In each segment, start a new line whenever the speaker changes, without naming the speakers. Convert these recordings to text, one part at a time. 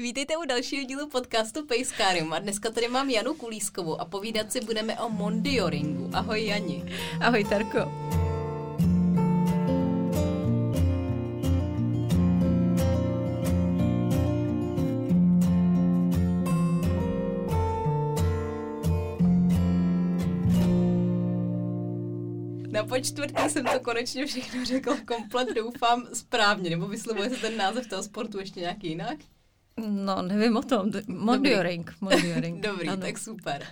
Vítejte u dalšího dílu podcastu Pejskárium a dneska tady mám Janu Kulískovou a povídat si budeme o Mondioringu. Ahoj Jani.
Ahoj Tarko.
Na počtvrtý jsem to konečně všechno řekla komplet, doufám správně, nebo vyslovuje se ten název toho sportu ještě nějak jinak?
No, nevím o tom. Mondioring.
Dobrý, ano. tak super.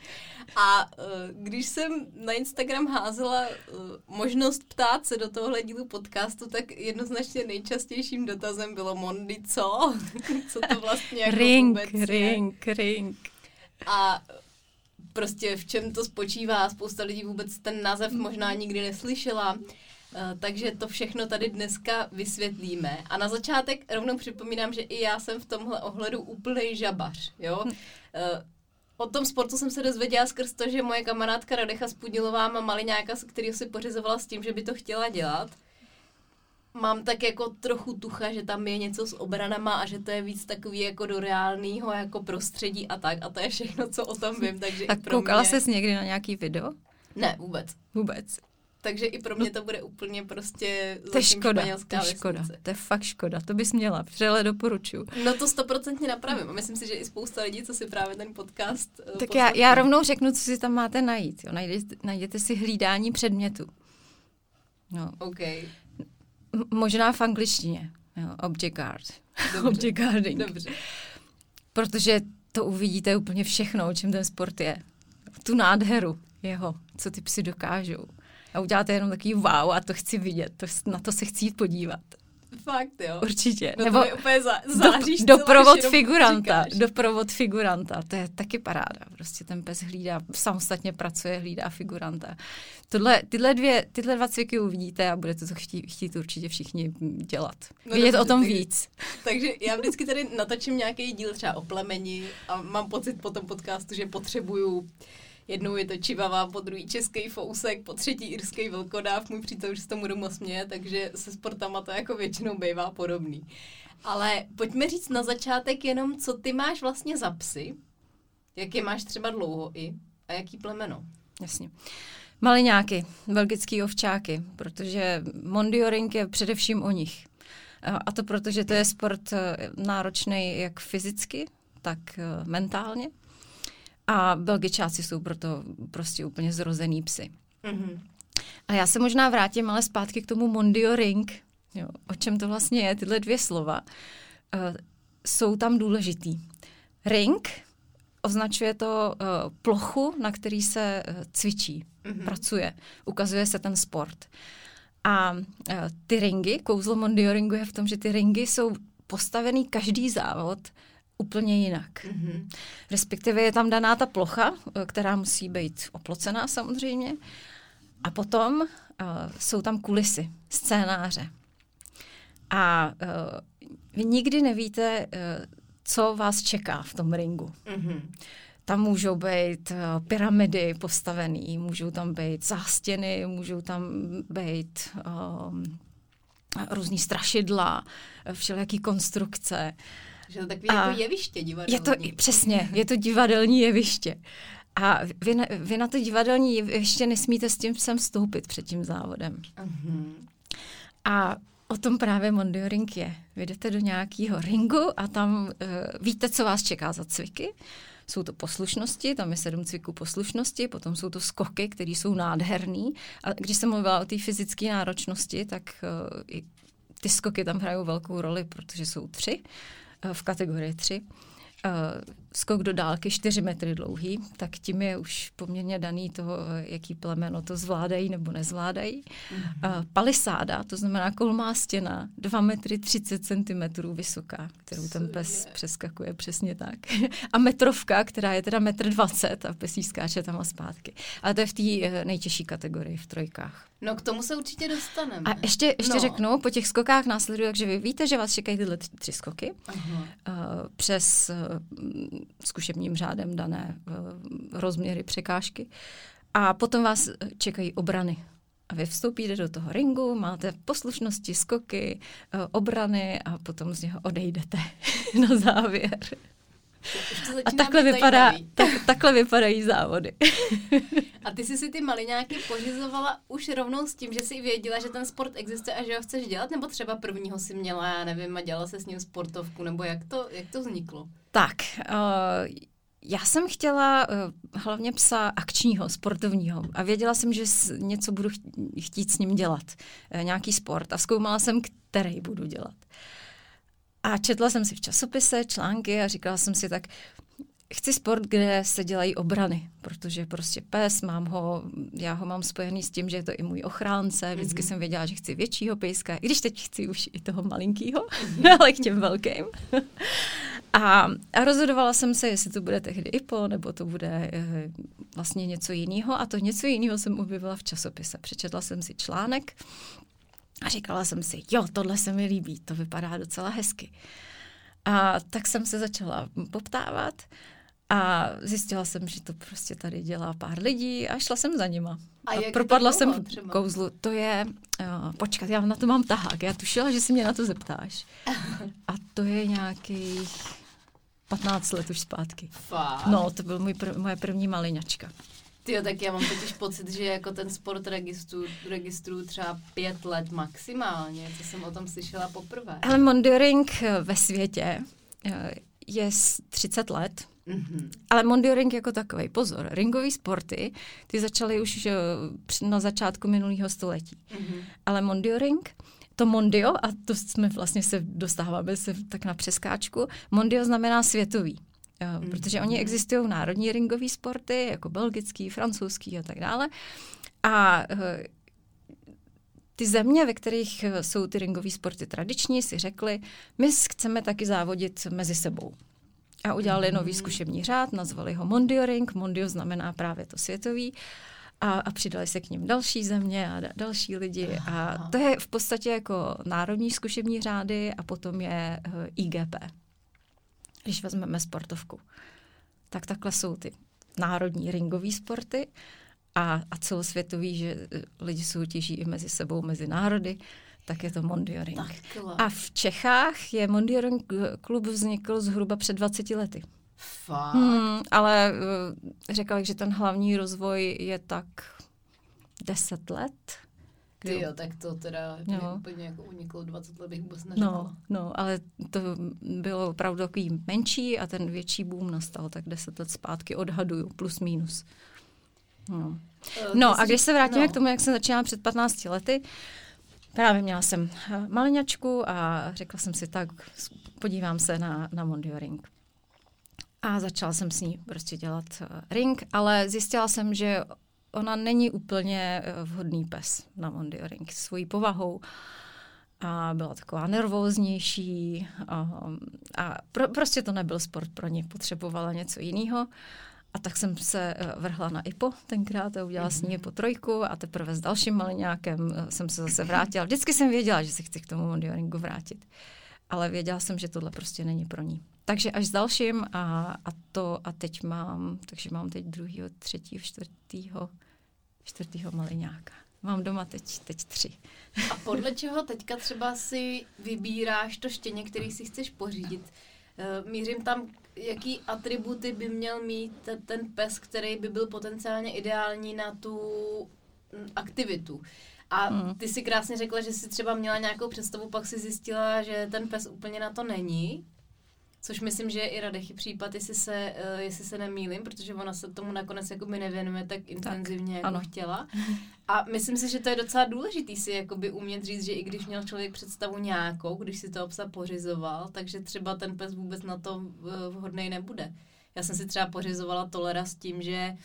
A uh, když jsem na Instagram házela uh, možnost ptát se do tohohle dílu podcastu, tak jednoznačně nejčastějším dotazem bylo Mondi, co? co to vlastně jako
ring, vůbec ring, je? ring.
A prostě v čem to spočívá. Spousta lidí vůbec ten název možná nikdy neslyšela. Eh, takže to všechno tady dneska vysvětlíme. A na začátek rovnou připomínám, že i já jsem v tomhle ohledu úplný žabař. Jo? Hm. Eh, o tom sportu jsem se dozvěděla skrz to, že moje kamarádka Radecha Spudnilová má maliňáka, který si pořizovala s tím, že by to chtěla dělat. Mám tak jako trochu tucha, že tam je něco s obranama a že to je víc takový jako do reálného jako prostředí a tak. A to je všechno, co o tom vím. Takže pro
koukala
mě...
ses někdy na nějaký video?
Ne, vůbec.
Vůbec.
Takže i pro mě to bude úplně prostě
To je škoda, to je škoda, to je fakt škoda, to bys měla, vřele doporučuju.
No to stoprocentně napravím a myslím si, že i spousta lidí, co si právě ten podcast
eh, Tak já, já rovnou řeknu, co si tam máte najít, jo. Najdete, najděte si hlídání předmětu.
No. OK.
M- možná v angličtině, jo, object guard, Dobře. object guarding.
Dobře.
Protože to uvidíte úplně všechno, o čem ten sport je. Tu nádheru jeho, co ty psy dokážou a uděláte jenom takový wow a to chci vidět, to, na to se chci jít podívat.
Fakt, jo.
Určitě.
No Nebo úplně za, záříš
do, doprovod figuranta. Říkáš. Doprovod figuranta. To je taky paráda. Prostě ten pes hlídá, samostatně pracuje, hlídá figuranta. Tohle, tyhle, dvě, tyhle dva cviky uvidíte a budete to chtít, chtít určitě všichni dělat. No Vědět dobře, o tom
tak,
víc.
Takže já vždycky tady natočím nějaký díl třeba o plemeni a mám pocit po tom podcastu, že potřebuju Jednou je to čivava, po druhý český fousek, po třetí irský velkodáv. Můj přítel už se tomu doma směje, takže se sportama to jako většinou bývá podobný. Ale pojďme říct na začátek jenom, co ty máš vlastně za psy, jak je máš třeba dlouho i a jaký plemeno.
Jasně. Maliňáky, belgický ovčáky, protože mondioring je především o nich. A to proto, že to je sport eh, náročný jak fyzicky, tak eh, mentálně. A Belgičáci jsou proto prostě úplně zrozený psy. Mm-hmm. A já se možná vrátím ale zpátky k tomu Mondio Ring. Jo, o čem to vlastně je, tyhle dvě slova. Uh, jsou tam důležitý. Ring označuje to uh, plochu, na který se uh, cvičí, mm-hmm. pracuje, ukazuje se ten sport. A uh, ty ringy, kouzlo Mondio Ringu je v tom, že ty ringy jsou postavený každý závod úplně jinak. Mm-hmm. Respektive je tam daná ta plocha, eh, která musí být oplocená samozřejmě. A potom uh, jsou tam kulisy, scénáře. A uh, vy nikdy nevíte, uh, co vás čeká v tom ringu. Mm-hmm. Tam můžou být uh, pyramidy postavené, můžou tam být zástěny, můžou tam být uh, různý strašidla, všelijaký konstrukce. Uh,
že to takový a jako jeviště divadelní.
Je to, přesně, je to divadelní jeviště. A vy na, vy na to divadelní jeviště nesmíte s tím sem vstoupit před tím závodem. Uh-huh. A o tom právě Mondioring je. Vy jdete do nějakého ringu a tam uh, víte, co vás čeká za cviky. Jsou to poslušnosti, tam je sedm cviků poslušnosti, potom jsou to skoky, které jsou nádherný. A když jsem mluvila o té fyzické náročnosti, tak uh, ty skoky tam hrajou velkou roli, protože jsou tři. Eh, v kategorii 3. Skok do dálky 4 metry dlouhý, tak tím je už poměrně daný toho, jaký plemeno to zvládají nebo nezvládají. Mm-hmm. Palisáda, to znamená kolmá stěna, 2 metry 30 cm vysoká, kterou ten pes přeskakuje přesně tak. a metrovka, která je teda metr 20 a pes skáče tam a zpátky. Ale to je v té uh, nejtěžší kategorii v trojkách.
No k tomu se určitě dostaneme.
A ještě, ještě no. řeknu, po těch skokách následuje, takže vy víte, že vás čekají tyhle tři skoky uh, přes uh, zkušebním řádem dané uh, rozměry překážky. A potom vás čekají obrany. A vy vstoupíte do toho ringu, máte poslušnosti, skoky, eh, obrany a potom z něho odejdete na závěr. A takhle, vypadá, tak, takhle vypadají závody.
a ty jsi si ty maliňáky pořizovala už rovnou s tím, že jsi věděla, že ten sport existuje a že ho chceš dělat? Nebo třeba prvního si měla, já nevím, a dělala se s ním sportovku? Nebo jak to, jak to vzniklo?
Tak, uh, já jsem chtěla uh, hlavně psa akčního, sportovního a věděla jsem, že něco budu chtít s ním dělat, uh, nějaký sport a zkoumala jsem, který budu dělat. A četla jsem si v časopise články a říkala jsem si tak, chci sport, kde se dělají obrany, protože prostě pes, mám ho, já ho mám spojený s tím, že je to i můj ochránce, vždycky mm-hmm. jsem věděla, že chci většího pejska, i když teď chci už i toho malinkýho, ale k těm velkým. a, a rozhodovala jsem se, jestli to bude tehdy IPO, nebo to bude e, vlastně něco jiného a to něco jiného jsem objevila v časopise. Přečetla jsem si článek, a říkala jsem si, jo, tohle se mi líbí, to vypadá docela hezky. A tak jsem se začala poptávat a zjistila jsem, že to prostě tady dělá pár lidí a šla jsem za nima.
A, a
propadla jsem třeba? kouzlu. To je, uh, počkat, já na to mám tahák. Já tušila, že si mě na to zeptáš. A to je nějaký 15 let už zpátky.
Fakt?
No, to byl můj pr- moje první maliňačka.
Ty tak já mám totiž pocit, že jako ten sport registru, registru třeba pět let maximálně, co jsem o tom slyšela poprvé.
Ale mondioring eh, ve světě eh, je 30 let, Mm-hmm. Ale mondioring jako takový, pozor, ringové sporty, ty začaly už na začátku minulého století. Mm-hmm. Ale mondioring, to mondio, a to jsme vlastně se dostáváme se tak na přeskáčku, mondio znamená světový. Mm. Protože oni existují národní ringové sporty, jako belgický, francouzský a tak dále. A eh, ty země, ve kterých eh, jsou ty ringové sporty tradiční, si řekli, my chceme taky závodit mezi sebou. A udělali nový mhm. zkušební řád, nazvali ho Mondio Ring. Mondio znamená právě to světový. A, a přidali se k ním další země a da, další lidi. A to je v podstatě jako národní zkušební řády a potom je IGP když vezmeme sportovku. Tak takhle jsou ty národní ringové sporty a, a celosvětový, že eh, lidi soutěží i mezi sebou, mezi národy, tak je to Mondioring. A v Čechách je Mondioring klub vznikl zhruba před 20 lety.
Fakt? Hmm,
ale uh, řekla bych, že ten hlavní rozvoj je tak 10 let.
Ty jo, tak to teda no. úplně jako uniklo 20 let bych vůbec neřekla.
No, no, ale to bylo opravdu takový menší a ten větší boom nastal tak 10 let zpátky, odhaduju, plus minus. No, uh, no a když se vrátíme no. k tomu, jak jsem začínala před 15 lety, právě měla jsem eh, maliňačku a řekla jsem si tak, podívám se na, na Mondioring. A začala jsem s ní prostě dělat uh, ring, ale zjistila jsem, že ona není úplně eh, vhodný pes na Mondioring svojí povahou. A byla taková nervóznější a, a pro, prostě to nebyl sport pro ně, potřebovala něco jiného. A tak jsem se eh, vrhla na IPO tenkrát a udělala mm-hmm. s ní mhm. po trojku a teprve s dalším maliňákem eh, jsem se zase vrátila. Vždycky jsem věděla, že se chci k tomu Mondioringu vrátit. Ale věděla jsem, že tohle prostě není pro ní. Takže až s dalším a, a to a teď mám, takže mám teď druhýho, třetího, čtvrtýho, čtvrtýho maliňáka. Mám doma teď, teď tři.
A podle čeho teďka třeba si vybíráš to štěně, který si chceš pořídit? Eh, mířím tam, jaký atributy by měl mít ten pes, který by byl potenciálně ideální na tu mm, aktivitu. A hmm. ty si krásně řekla, že jsi třeba měla nějakou představu, pak si zjistila, že ten pes úplně na to není. Což myslím, že je i Radechy případ, jestli se, uh, jestli se nemýlím, protože ona se tomu nakonec jako by nevěnuje tak intenzivně, tak, jako ano. chtěla. A myslím si, že to je docela důležitý si jakoby umět říct, že i když měl člověk představu nějakou, když si to psa pořizoval, takže třeba ten pes vůbec na to uh, vhodný nebude. Já jsem si třeba pořizovala tolera s tím, že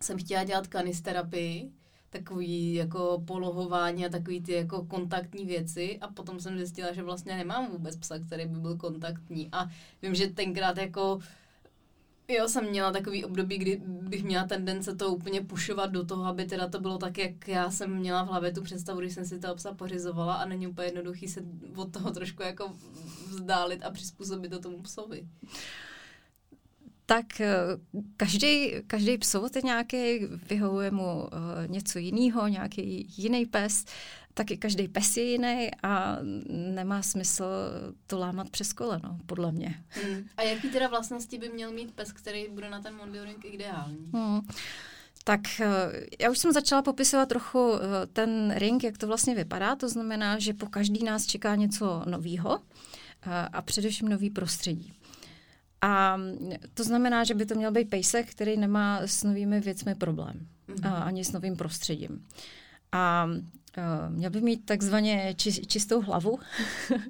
jsem chtěla dělat kanisterapii, takový jako polohování a takový ty jako kontaktní věci a potom jsem zjistila, že vlastně nemám vůbec psa, který by byl kontaktní a vím, že tenkrát jako Jo, jsem měla takový období, kdy bych měla tendence to úplně pušovat do toho, aby teda to bylo tak, jak já jsem měla v hlavě tu představu, když jsem si toho psa pořizovala a není úplně jednoduchý se od toho trošku jako vzdálit a přizpůsobit to tomu psovi.
Tak každý, každý psovod je nějaký, vyhovuje mu něco jiného, nějaký jiný pes, tak i každý pes je jiný a nemá smysl to lámat přes koleno, podle mě.
Hmm. A jaký teda vlastnosti by měl mít pes, který bude na ten Mondioring ideální?
Hmm. Tak eh, já už jsem začala popisovat trochu eh, ten ring, jak to vlastně vypadá. To znamená, že po každý nás čeká něco novýho eh, a především nový prostředí. A to znamená, že by to měl být pejsek, který nemá s novými věcmi problém. Mm-hmm. A ani s novým prostředím. A uh, měl by mít takzvaně či, čistou hlavu.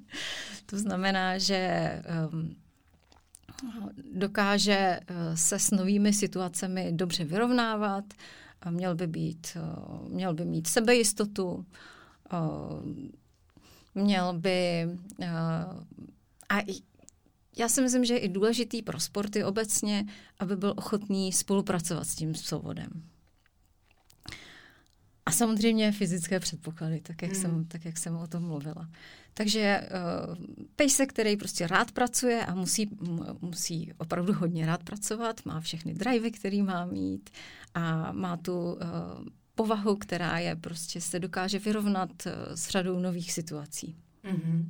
to znamená, že um, dokáže uh, se s novými situacemi dobře vyrovnávat, a měl by, být, uh, měl by mít sebejistotu, uh, měl by... Uh, a já si myslím, že je i důležitý pro sporty obecně, aby byl ochotný spolupracovat s tím psovodem. A samozřejmě fyzické předpoklady, tak jak, hmm. jsem, tak jak jsem o tom mluvila. Takže uh, pejsek, který prostě rád pracuje a musí, musí opravdu hodně rád pracovat, má všechny drivey, který má mít a má tu uh, povahu, která je prostě se dokáže vyrovnat uh, s řadou nových situací. Mm-hmm.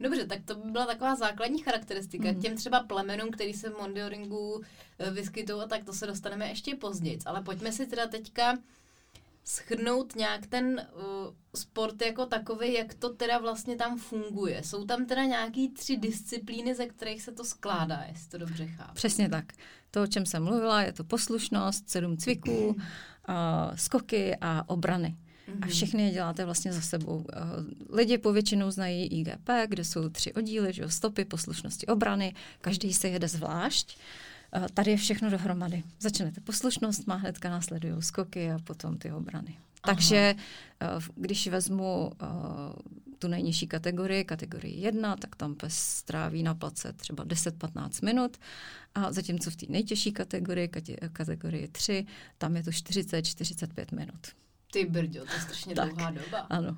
Dobře, tak to by byla taková základní charakteristika. Mm. Těm třeba plemenům, který se v Mondioringu vyskytují, tak to se dostaneme ještě později. Ale pojďme si teda teďka schrnout nějak ten uh, sport jako takový, jak to teda vlastně tam funguje. Jsou tam teda nějaký tři disciplíny, ze kterých se to skládá, jestli to dobře chápu.
Přesně tak. To, o čem jsem mluvila, je to poslušnost, sedm cviků, uh, skoky a obrany. A mhm. všechny je děláte vlastně za sebou. Uh, lidi povětšinou znají IGP, kde jsou tři oddíly, že stopy, poslušnosti, obrany. Každý se jede zvlášť. Eh, tady je všechno dohromady. Začnete poslušnost, má hnedka následují skoky a potom ty obrany. Aha. Takže eh, když vezmu eh, tu nejnižší kategorii, kategorii 1, tak tam pes stráví na place třeba 10-15 minut a zatímco v té nejtěžší kategorii, kategorii 3, tam je to 40-45 minut.
Ty brďo, to je strašně tak, dlouhá doba.
Ano.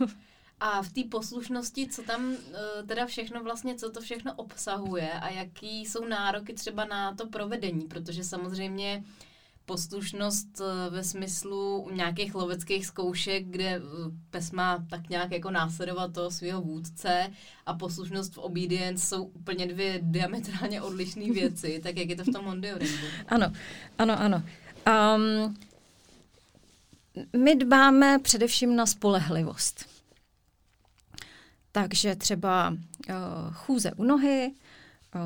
A v té poslušnosti, co tam eh, teda všechno vlastně, co to všechno obsahuje a jaký jsou nároky třeba na to provedení, protože samozřejmě poslušnost eh, ve smyslu nějakých loveckých zkoušek, kde eh, pes má tak nějak jako následovat toho svého vůdce a poslušnost v obedience jsou úplně dvě diametrálně odlišné věci, tak jak je to v tom Mondioringu?
Ano, ano, ano. Um, my dbáme především na spolehlivost. Takže třeba uh, chůze u nohy uh,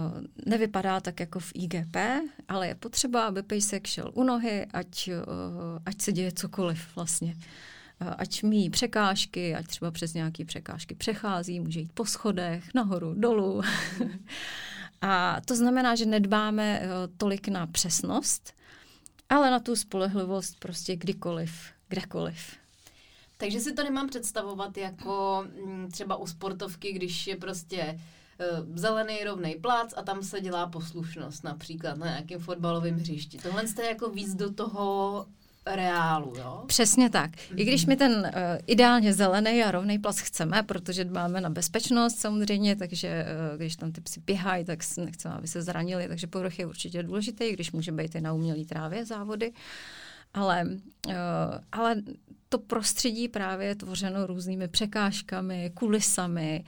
nevypadá tak jako v IGP, ale je potřeba, aby pejsek šel u nohy, ať, uh, ať se děje cokoliv vlastně. Ať míjí překážky, ať třeba přes nějaké překážky přechází, může jít po schodech, nahoru, dolů. A to znamená, že nedbáme tolik na přesnost, ale na tu spolehlivost prostě kdykoliv, kdekoliv.
Takže si to nemám představovat jako mm, třeba u sportovky, když je prostě e, zelený rovný plac a tam se dělá poslušnost například na nějakém fotbalovém hřišti. Tohle jste jako víc do toho reálu, jo?
Přesně tak. I když my ten uh, ideálně zelený a rovný plac chceme, protože dbáme na bezpečnost samozřejmě, takže uh, když tam ty psy běhají, tak nechceme, aby se zranili, takže povrch je určitě důležitý, když může být i na umělý trávě závody. Uh, ale to prostředí právě je tvořeno různými překážkami, kulisami,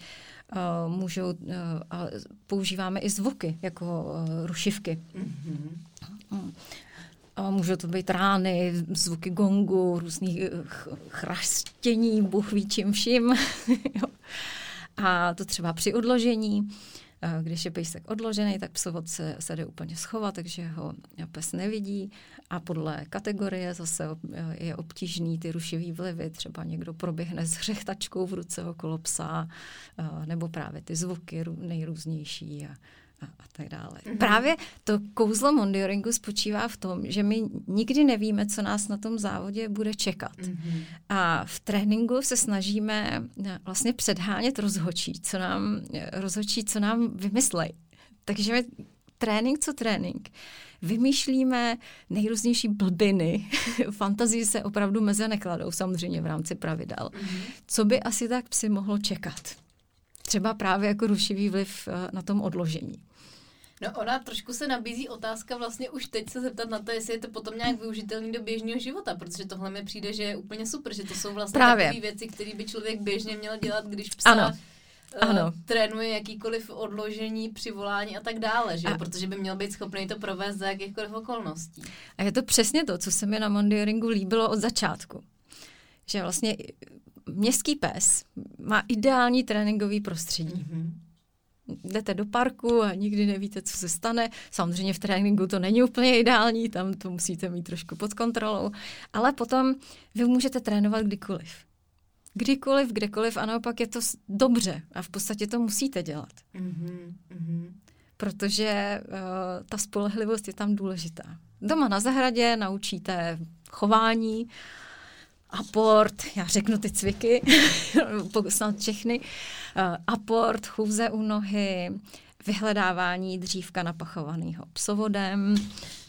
uh, můžou, uh, a používáme i zvuky jako uh, rušivky. Mm-hmm. Uh, můžou to být rány, zvuky gongu, různých chrastění, bůh ví čím vším. a to třeba při odložení. Když je pejsek odložený, tak psovod se, se jde úplně schovat, takže ho pes nevidí. A podle kategorie zase je obtížný ty rušivý vlivy. Třeba někdo proběhne s hřechtačkou v ruce okolo psa, nebo právě ty zvuky nejrůznější. A, a, a tak dále. Mm-hmm. Právě to kouzlo Mondioringu spočívá v tom, že my nikdy nevíme, co nás na tom závodě bude čekat. Mm-hmm. A v tréninku se snažíme eh, vlastně předhánět rozhočí, co nám, eh, rozhočí, co nám vymyslej. Takže my trénink co trénink vymýšlíme nejrůznější blbiny. Fantazii se opravdu meze nekladou, samozřejmě v rámci pravidel. Mm-hmm. Co by asi tak psi mohlo čekat? Třeba právě jako rušivý vliv eh, na tom odložení.
No ona trošku se nabízí otázka vlastně už teď se zeptat na to, jestli je to potom nějak využitelný do běžného života, protože tohle mi přijde, že je úplně super, že to jsou vlastně
Právě.
takové věci, které by člověk běžně měl dělat, když psa
Ano.
Eh,
Ano.
trénuje jakýkoliv odložení, přivolání a tak dále, že?
A-
protože by měl být schopný to provést za jakýchkoliv okolností.
A je to přesně to, co se mi na Mondioringu líbilo od začátku. Že vlastně městský pes má ideální tréninkový prostředí.
Mm-hmm.
jdete do parku a nikdy nevíte, co se stane. Samozřejmě v tréninku to není úplně ideální, tam to musíte mít trošku pod kontrolou, ale potom vy můžete trénovat kdykoliv. Kdykoliv, kdekoliv a naopak je to dobře a v podstatě to musíte dělat,
Mm-hmm. Mm-hmm.
protože uh, ta spolehlivost je tam důležitá. Doma na zahradě naučíte chování, aport, já řeknu ty cviky, snad všechny, uh, aport, chůze u nohy, vyhledávání dřívka napachovaného psovodem,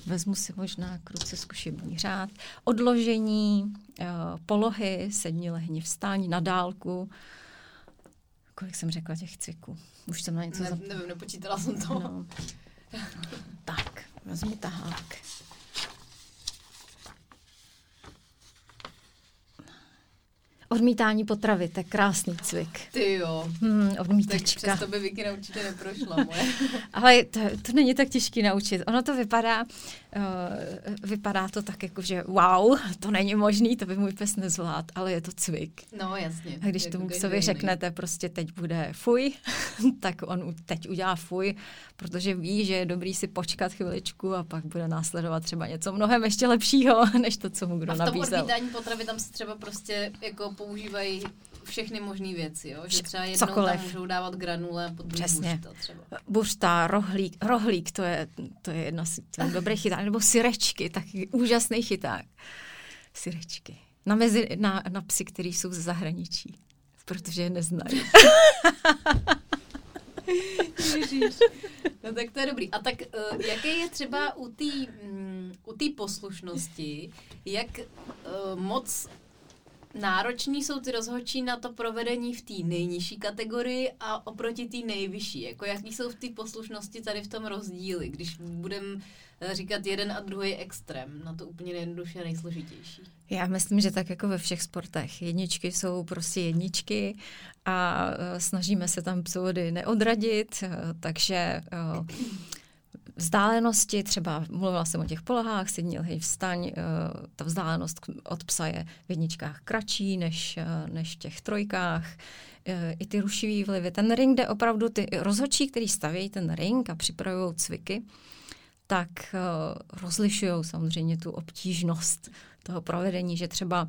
vezmu si možná kruce zkušební řád, odložení, polohy, sedni, lehni, vstaň, na dálku. Kolik jsem řekla těch cviků? Už jsem na něco
Ne,
zap...
nevím, nepočítala jsem to.
No. Tak, vezmu tahák. Odmítání potravy, to je krásný cvik.
Ty jo.
Hmm,
Tak
odmítačka.
přes to by Vicky určitě neprošla moje.
Ale to, to není tak těžký naučit. Ono to vypadá, uh, vypadá to tak jako, že wow, to není možný, to by můj pes nezvlád, ale je to cvik.
No jasně.
A když
jako
tomu psovi řeknete prostě teď bude fuj, tak on teď udělá fuj, protože ví, že je dobrý si počkat chviličku a pak bude následovat třeba něco mnohem ještě lepšího, než to, co mu kdo
A v tom
nabízel.
odmítání potravy tam se třeba prostě jako používají všechny možné věci, jo? Že třeba jednou
cokoliv.
tam můžou dávat granule a potom
Přesně.
buřta třeba.
Buřta, rohlík, rohlík, to je, to je jedna z je dobrý chyták, nebo syrečky, taky úžasný chyták. Syrečky. Na, mezi, na, na psy, který jsou ze zahraničí, protože je neznají.
No tak to je dobrý. A tak uh, jaký je třeba u té u té poslušnosti, jak uh, moc nároční jsou ty rozhodčí na to provedení v té nejnižší kategorii a oproti té nejvyšší? Jako jaký jsou v té poslušnosti tady v tom rozdíly, když budeme říkat jeden a druhý extrém, na to úplně nejjednodušší a nejsložitější.
Já myslím, že tak jako ve všech sportech. Jedničky jsou prostě jedničky a eh, snažíme se tam psovody neodradit, eh, takže eh, vzdálenosti, třeba mluvila jsem o těch polohách, sedni, lhej, vstaň, eh, ta vzdálenost od psa je v jedničkách kratší než, eh, než v těch trojkách. Eh, I ty rušivý vlivy. Ten ring jde opravdu, ty rozhodčí, který stavějí ten ring a připravují cviky, tak rozlišují samozřejmě tu obtížnost toho provedení, že třeba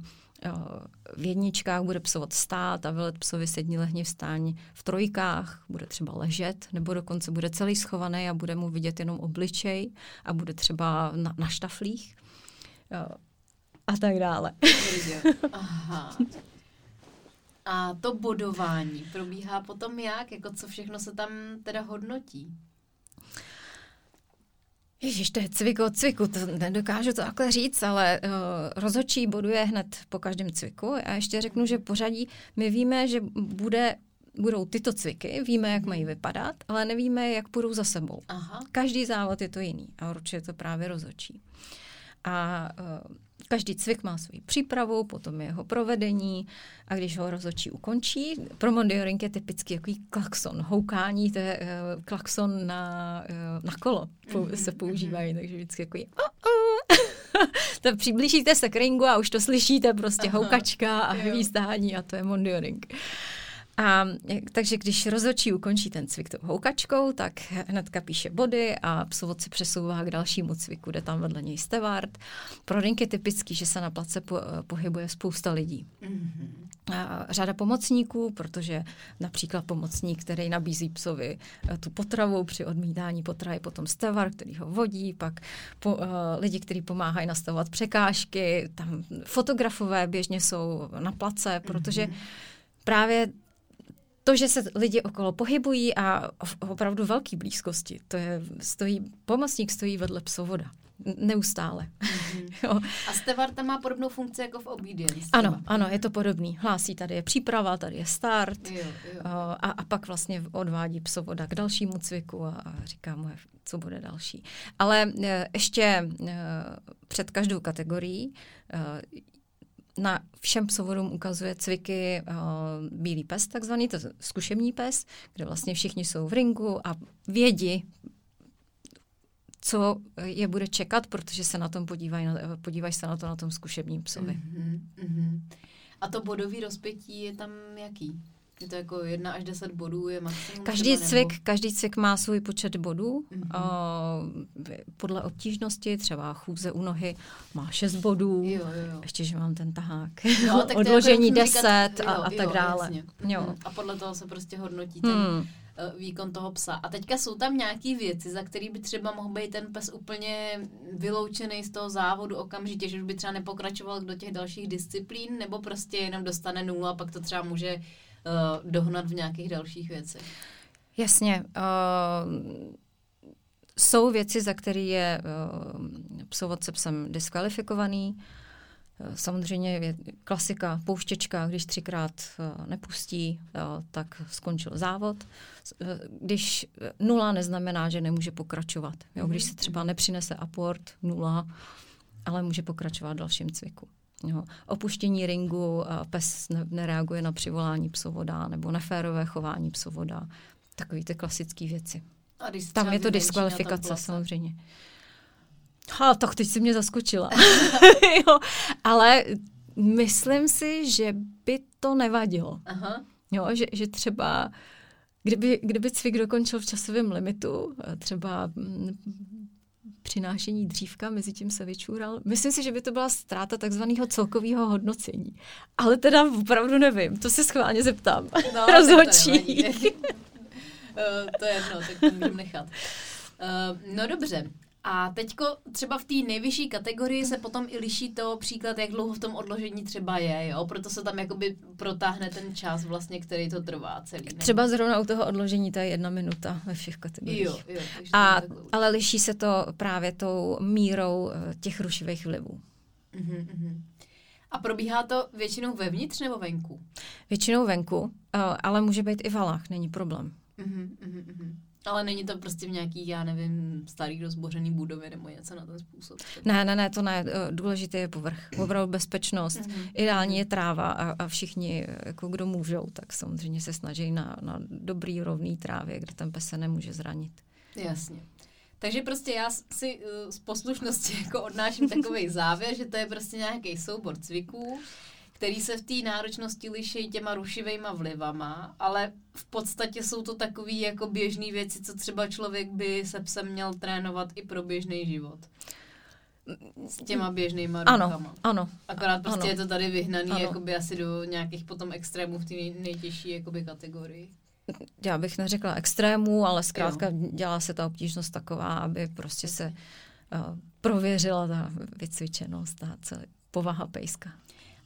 v jedničkách bude psovat stát a velet psovi sedni lehni vstáň. V trojkách bude třeba ležet, nebo dokonce bude celý schovaný a bude mu vidět jenom obličej a bude třeba na, na štaflích uh, a tak dále.
Aha. A to bodování probíhá potom jak? Jako co všechno se tam teda hodnotí?
Ježíš, to je cvik od cviku, to nedokážu to takhle říct, ale uh, rozhodčí boduje hned po každém cviku. A ještě řeknu, že pořadí, my víme, že bude, budou tyto cviky, víme, jak mají vypadat, ale nevíme, jak půjdou za sebou.
Aha.
Každý závod je to jiný a určitě to právě rozhodčí. A uh, každý cvik má svou přípravu, potom jeho provedení a když ho rozhodčí ukončí, pro mondioring je typicky takový klakson, houkání, to je uh, klakson na, uh, na kolo pou, se používají, takže vždycky takový oh, oh. to přiblížíte se k ringu a už to slyšíte, prostě
Aha,
houkačka a hvízdání a to je mondioring. A takže když rozhodčí ukončí ten cvik tou houkačkou, tak hnedka píše body a psovod se přesouvá k dalšímu cviku, jde tam vedle něj stevard. Pro ring je typický, že se na place po, pohybuje spousta lidí.
Mhm.
A řada pomocníků, protože například pomocník, který nabízí psovi eh, tu potravu při odmítání potravy, potom stevar, který ho vodí, pak po, uh, lidi, kteří pomáhají nastavovat překážky, tam fotografové běžně jsou na place, protože
Mhm.
právě to, že se lidi okolo pohybují a opravdu velké blízkosti, to je, stojí, pomocník stojí vedle psovoda. neustále.
Mm-hmm. a Stevarta má podobnou funkci jako v Obedience?
Ano, ano, je to podobný. Hlásí, tady je příprava, tady je start
jo, jo.
A, a pak vlastně odvádí psovoda k dalšímu cviku a, a říká mu, co bude další. Ale e, ještě e, před každou kategorií na všem psovodům ukazuje cviky uh, bílý pes, takzvaný, to je zkušební pes, kde vlastně všichni jsou v ringu a vědí, co je bude čekat, protože se na tom podívají, podívají se na to na tom zkušebním psovi. Mm-hmm,
mm-hmm. A to bodový rozpětí je tam jaký? Je to jako jedna až deset bodů je maximum?
Každý třeba, cvik, nebo... každý cvik má svůj počet bodů. Mm-hmm. Uh, podle obtížnosti, třeba chůze u nohy má šest bodů.
Jo, jo, jo.
Ještě, že mám ten tahák. No, tak Odložení jako deset a, a tak dále. Jo.
Mhm. A podle toho se prostě hodnotí ten hmm. výkon toho psa. A teďka jsou tam nějaké věci, za který by třeba mohl být ten pes úplně vyloučený z toho závodu okamžitě, že už by třeba nepokračoval do těch dalších disciplín, nebo prostě jenom dostane nulu a pak to třeba může uh, dohnat v nějakých dalších věcech.
Jasně. Uh, jsou věci, za které je uh, psovodce psem diskvalifikovaný. Uh, samozřejmě je klasika pouštěčka, když třikrát uh, nepustí, uh, tak skončil závod. Když nula neznamená, že nemůže pokračovat. Jo? Když se třeba nepřinese aport, nula, ale může pokračovat v dalším cviku. Jo. Opuštění ringu, pes nereaguje na přivolání psovoda nebo neférové chování psovoda. Takové ty klasické věci.
A když
Tam je to diskvalifikace samozřejmě. Ha, tak teď si mě zaskočila. jo, ale myslím si, že by to nevadilo. Aha. Jo, že, že třeba kdyby, kdyby cvik dokončil v časovém limitu, třeba mm, přinášení dřívka, mezi tím se vyčůral. Myslím si, že by to byla ztráta takzvaného celkového hodnocení. Ale teda opravdu nevím, to se schválně zeptám. No, Rozhodčí.
Eh, to je jedno, tak to můžeme nechat. Uh, no dobře, a teďko třeba v té nejvyšší kategorii se potom i liší to příklad, jak dlouho v tom odložení třeba je, jo? Proto se tam jakoby protáhne ten čas vlastně, který to trvá celý. Ne?
Třeba zrovna u toho odložení to je jedna minuta ve všech kategoriích.
Jo, jo,
A, ale liší se to právě tou mírou eh, těch rušivých vlivů.
Uh-huh, uh-huh. A probíhá to většinou vevnitř nebo venku?
Většinou venku, eh, ale může být i valách, není problém.
Uh-huh, uh-huh. Ale není to prostě v nějaký, já nevím, starý rozbořený budově nebo něco na ten způsob?
Ne, ne, ne, to ne. Eh, důležité je povrch. Opravdu bezpečnost. Mm-hmm. Ideální je tráva a, a všichni, jako kdo můžou, tak samozřejmě se snaží na, na dobrý rovný trávě, kde ten pes se nemůže zranit.
Jasně. Takže prostě já si uh, z poslušnosti jako odnáším takový závěr, že to je prostě nějaký soubor cviků, který se v té náročnosti liší těma rušivejma vlivama, ale v podstatě jsou to takové jako běžné věci, co třeba člověk by se psem měl trénovat i pro běžný život. S těma běžnýma
rukama. Ano, ano.
Akorát prostě ano. je to tady vyhnaný ano. jakoby asi do nějakých potom extrémů v té nej, nejtěžší jakoby kategorii.
Já bych neřekla extrémů, ale zkrátka jo. dělá se ta obtížnost taková, aby prostě se uh, prověřila ta vycvičenost, ta celý, povaha pejska.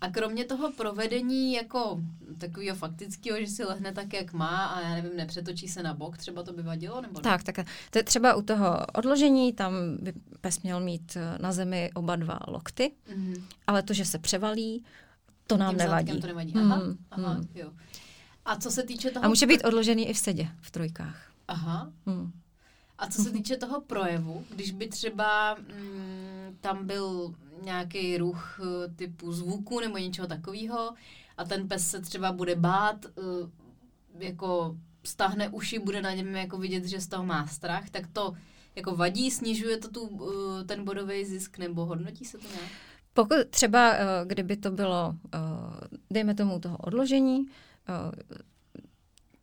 A kromě toho provedení jako takového faktického, že si lehne tak, jak má a já nevím, nepřetočí se na bok, třeba to by vadilo? Nebo
ne? Tak, tak. To je třeba u toho odložení, tam by pes měl mít eh, na zemi oba dva lokty, mm-hmm. ale to, že se převalí, to nám Tím nevadí.
to nevadí. Aha, mm, aha, mm. jo. A co se týče toho...
A může být odložený i v sedě, v trojkách.
Aha. Mm. A co se týče toho projevu, když by třeba mm, tam byl nějaký ruch eh, typu zvuku nebo něčeho takového a ten pes se třeba bude bát, eh, jako stáhne uši, bude na něm jako vidět, že z toho má strach, tak to jako vadí, snižuje to tu, eh, ten bodový zisk nebo hodnotí se to nějak?
Pokud třeba, kdyby to bylo, dejme tomu toho odložení,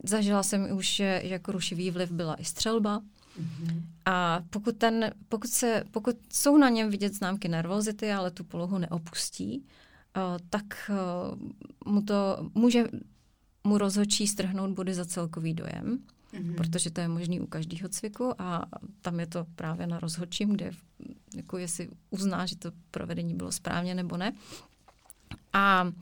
zažila jsem už, že jako rušivý vliv byla i střelba, Mm-hmm. A pokud, ten, pokud, se, pokud jsou na něm vidět známky nervozity, ale tu polohu neopustí, uh, tak uh, mu to může mu rozhodčí strhnout body za celkový dojem, mm-hmm. protože to je možný u každého cviku a tam je to právě na rozhodčím, kde jako jestli uzná, že to provedení bylo správně nebo ne. A, uh,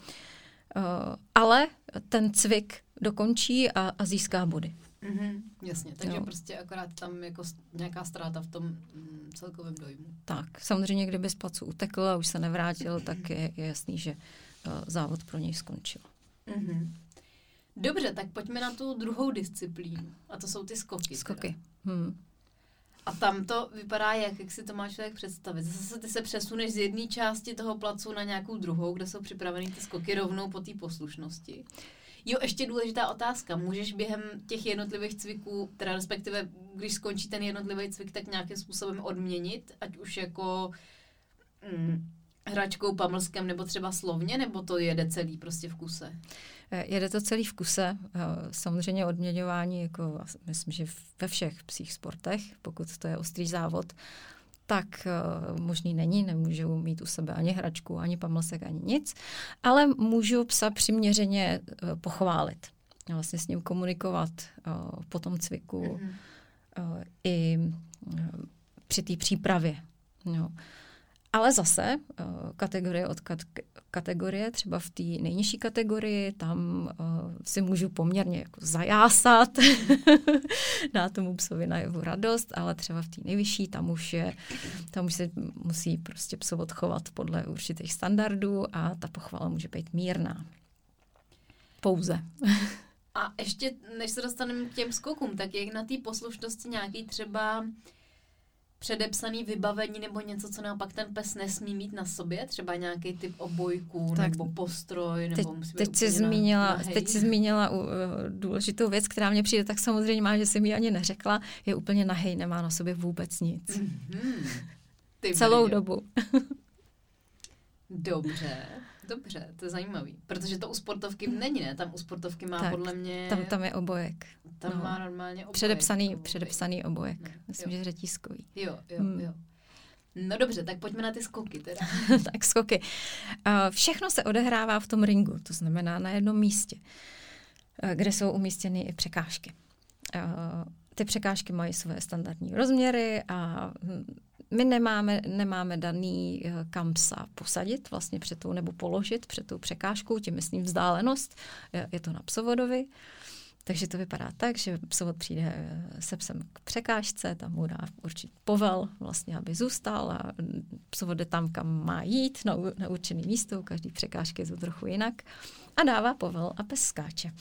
ale ten cvik dokončí a, a získá body.
Mm-hmm, jasně, takže jo. prostě akorát tam jako nějaká ztráta v tom mm, celkovém dojmu.
Tak, samozřejmě, kdyby z placu utekl a už se nevrátil, tak je, je jasný, že uh, závod pro něj skončil.
Mm-hmm. Dobře, tak pojďme na tu druhou disciplínu. A to jsou ty skoky.
Skoky. Hmm.
A tam to vypadá jak, jak si to má člověk představit. Zase ty se přesuneš z jedné části toho placu na nějakou druhou, kde jsou připraveny ty skoky rovnou po té poslušnosti. Jo, ještě důležitá otázka. Můžeš během těch jednotlivých cviků, teda respektive když skončí ten jednotlivý cvik, tak nějakým způsobem odměnit, ať už jako mm, hračkou, pamlskem nebo třeba slovně, nebo to jede celý prostě v kuse?
Eh, jede to celý v kuse. Eh, samozřejmě odměňování, jako myslím, že ve všech psích sportech, pokud to je ostrý závod, tak uh, možný není, nemůžu mít u sebe ani hračku, ani pamlsek, ani nic, ale můžu psa přiměřeně uh, pochválit. Vlastně s ním komunikovat uh, po tom cviku mm-hmm. i při té přípravě. No. Ale zase uh, kategorie od kat- kategorie, třeba v té nejnižší kategorii, tam uh, si můžu poměrně jako zajásat, dát tomu psovi na jeho radost, ale třeba v té nejvyšší, tam už je, tam už se musí prostě pso odchovat podle určitých standardů a ta pochvala může být mírná. Pouze.
a ještě, než se dostaneme k těm skokům, tak jak na té poslušnosti nějaký třeba předepsaný vybavení nebo něco, co naopak ten pes nesmí mít na sobě, třeba nějaký typ obojku tak nebo postroj, nebo
teď, musí teď si zmínila, teď si zmínila uh, důležitou věc, která mě přijde tak samozřejmě má, že jsem mi ani neřekla, je úplně nahej, nemá na sobě vůbec nic. Mm-hmm. Celou mě. dobu.
Dobře. Dobře, to je zajímavý. Protože to u sportovky není, ne? Tam u sportovky má tak, podle mě...
Tam, tam je obojek.
Tam no. má normálně obojek.
Předepsaný, obojek. předepsaný obojek. No, Myslím, jo. že řetízkový.
Jo, jo, hmm. jo. No dobře, tak pojďme na ty skoky teda.
tak skoky. Uh, všechno se odehrává v tom ringu, to znamená na jednom místě, uh, kde jsou umístěny i překážky. Uh, ty překážky mají své standardní rozměry a hm, my nemáme, nemáme daný eh, kam psa posadit vlastně před tou, nebo položit před tou překážkou, tím myslím vzdálenost, je to na psovodovi. Takže to vypadá tak, že psovod přijde eh, se psem k překážce, tam mu dá určitý povel, vlastně, aby zůstal a psovod jde tam, kam má jít, na, na určený místo, u každý překážky je to trochu jinak a dává povel a pes skáče.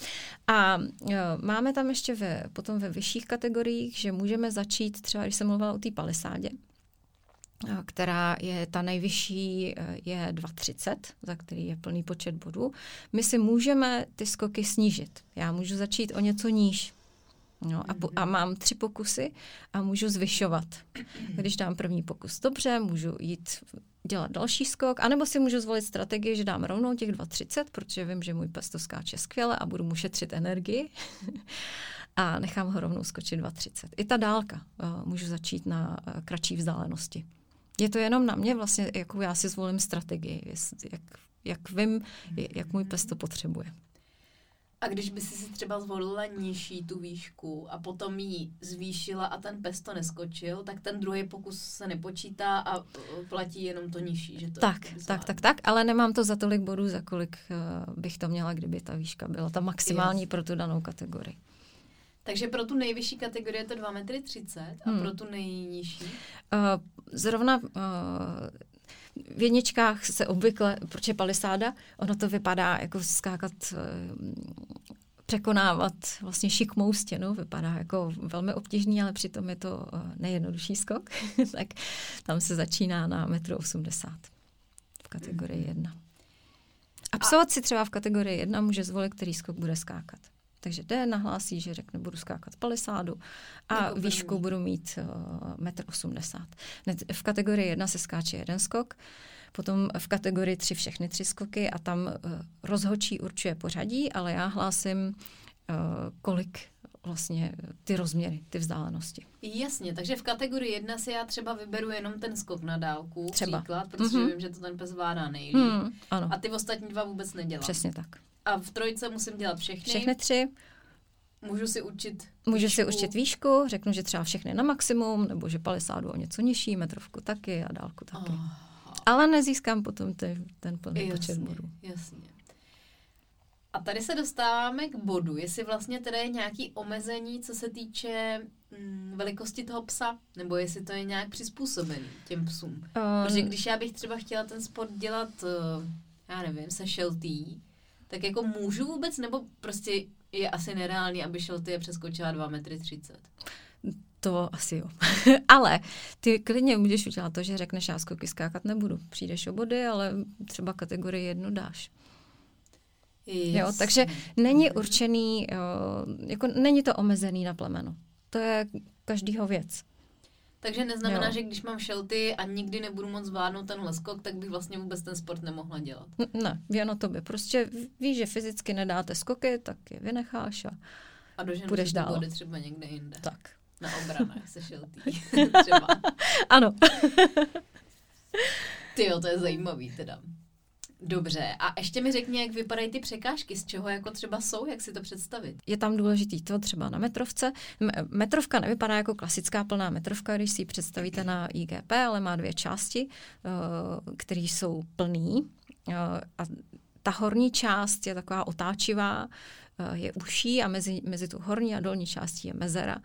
A jo, eh, máme tam ještě ve, potom ve vyšších kategoriích, že můžeme začít třeba, když jsem mluvila o té palisádě, která je ta nejvyšší, e, je 2,30, za který je plný počet bodů. My si můžeme ty skoky snížit. Já můžu začít o něco níž. No, a, po, a mám tři pokusy a můžu zvyšovat. Když dám první pokus dobře, můžu jít dělat další skok, anebo si můžu zvolit strategii, že dám rovnou těch 2,30, protože vím, že můj pes to skáče skvěle a budu mu šetřit energii. a nechám ho rovnou skočit 2,30. I ta dálka uh, můžu začít na uh, kratší vzdálenosti. Je to jenom na mě vlastně, jakou já si zvolím strategii, jak, jak vím, jak můj pes to potřebuje.
A když by si třeba zvolila nižší tu výšku a potom ji zvýšila a ten pes to neskočil, tak ten druhý pokus se nepočítá a platí jenom to nižší, že to
Tak, tak, tak, tak, ale nemám to za tolik bodů, za kolik uh, bych to měla, kdyby ta výška byla ta maximální yes. pro tu danou kategorii.
Takže pro tu nejvyšší kategorii je to 2,30 m a hmm. pro tu nejnižší? Uh,
zrovna uh, v jedničkách se obvykle, proč je palisáda, ono to vypadá jako skákat, uh, překonávat vlastně šikmou stěnu, vypadá jako velmi obtížný, ale přitom je to uh, nejjednodušší skok, tak tam se začíná na 1,80 m v kategorii 1. Hmm. A psovat si třeba v kategorii 1 může zvolit, který skok bude skákat. Takže jde, nahlásí, že řekne, budu skákat palisádu a jako výšku budu mít uh, 1,80 m. V kategorii 1 se skáče jeden skok, potom v kategorii 3 všechny tři skoky a tam uh, rozhočí určuje pořadí, ale já hlásím, uh, kolik vlastně ty rozměry, ty vzdálenosti.
Jasně, takže v kategorii 1 si já třeba vyberu jenom ten skok na dálku, třeba. příklad, protože mm-hmm. vím, že to ten pes zvládá nejlíp. Mm, ano. A ty ostatní dva vůbec nedělám.
Přesně tak.
A v trojce musím dělat všechny.
Všechny tři.
Můžu si určit
Můžu výšku. si určit výšku, řeknu, že třeba všechny na maximum, nebo že palisádu o něco nižší, metrovku taky a dálku taky. Aha. Ale nezískám potom ty, ten plný
jasně,
počet bodů.
Jasně. A tady se dostáváme k bodu, jestli vlastně tedy je nějaký omezení, co se týče mm, velikosti toho psa, nebo jestli to je nějak přizpůsobený těm psům. Um, Protože když já bych třeba chtěla ten sport dělat, uh, já nevím, se šeltý, tak jako můžu vůbec, nebo prostě je asi nereálný, aby šelty je přeskočila 2,30 metry.
To asi jo. ale ty klidně můžeš udělat to, že řekneš, já skoky skákat nebudu. Přijdeš o body, ale třeba kategorii jednu dáš. Yes. Jo, takže není určený, jo, jako není to omezený na plemeno. To je každýho věc.
Takže neznamená, jo. že když mám šelty a nikdy nebudu moc zvládnout ten skok, tak bych vlastně vůbec ten sport nemohla dělat.
Ne, jen o tobě. Prostě víš, že fyzicky nedáte skoky, tak je vynecháš a,
a
budeš dál.
body třeba někde jinde.
Tak.
Na obranách se šeltý. třeba.
Ano.
Ty jo, to je zajímavý teda. Dobře, a ještě mi řekni, jak vypadají ty překážky, z čeho jako třeba jsou, jak si to představit?
Je tam důležitý to třeba na metrovce. Metrovka nevypadá jako klasická plná metrovka, když si ji představíte na IGP, ale má dvě části, eh, které jsou plný. Eh, a ta horní část je taková otáčivá, je uší a mezi, mezi tu horní a dolní částí je mezera.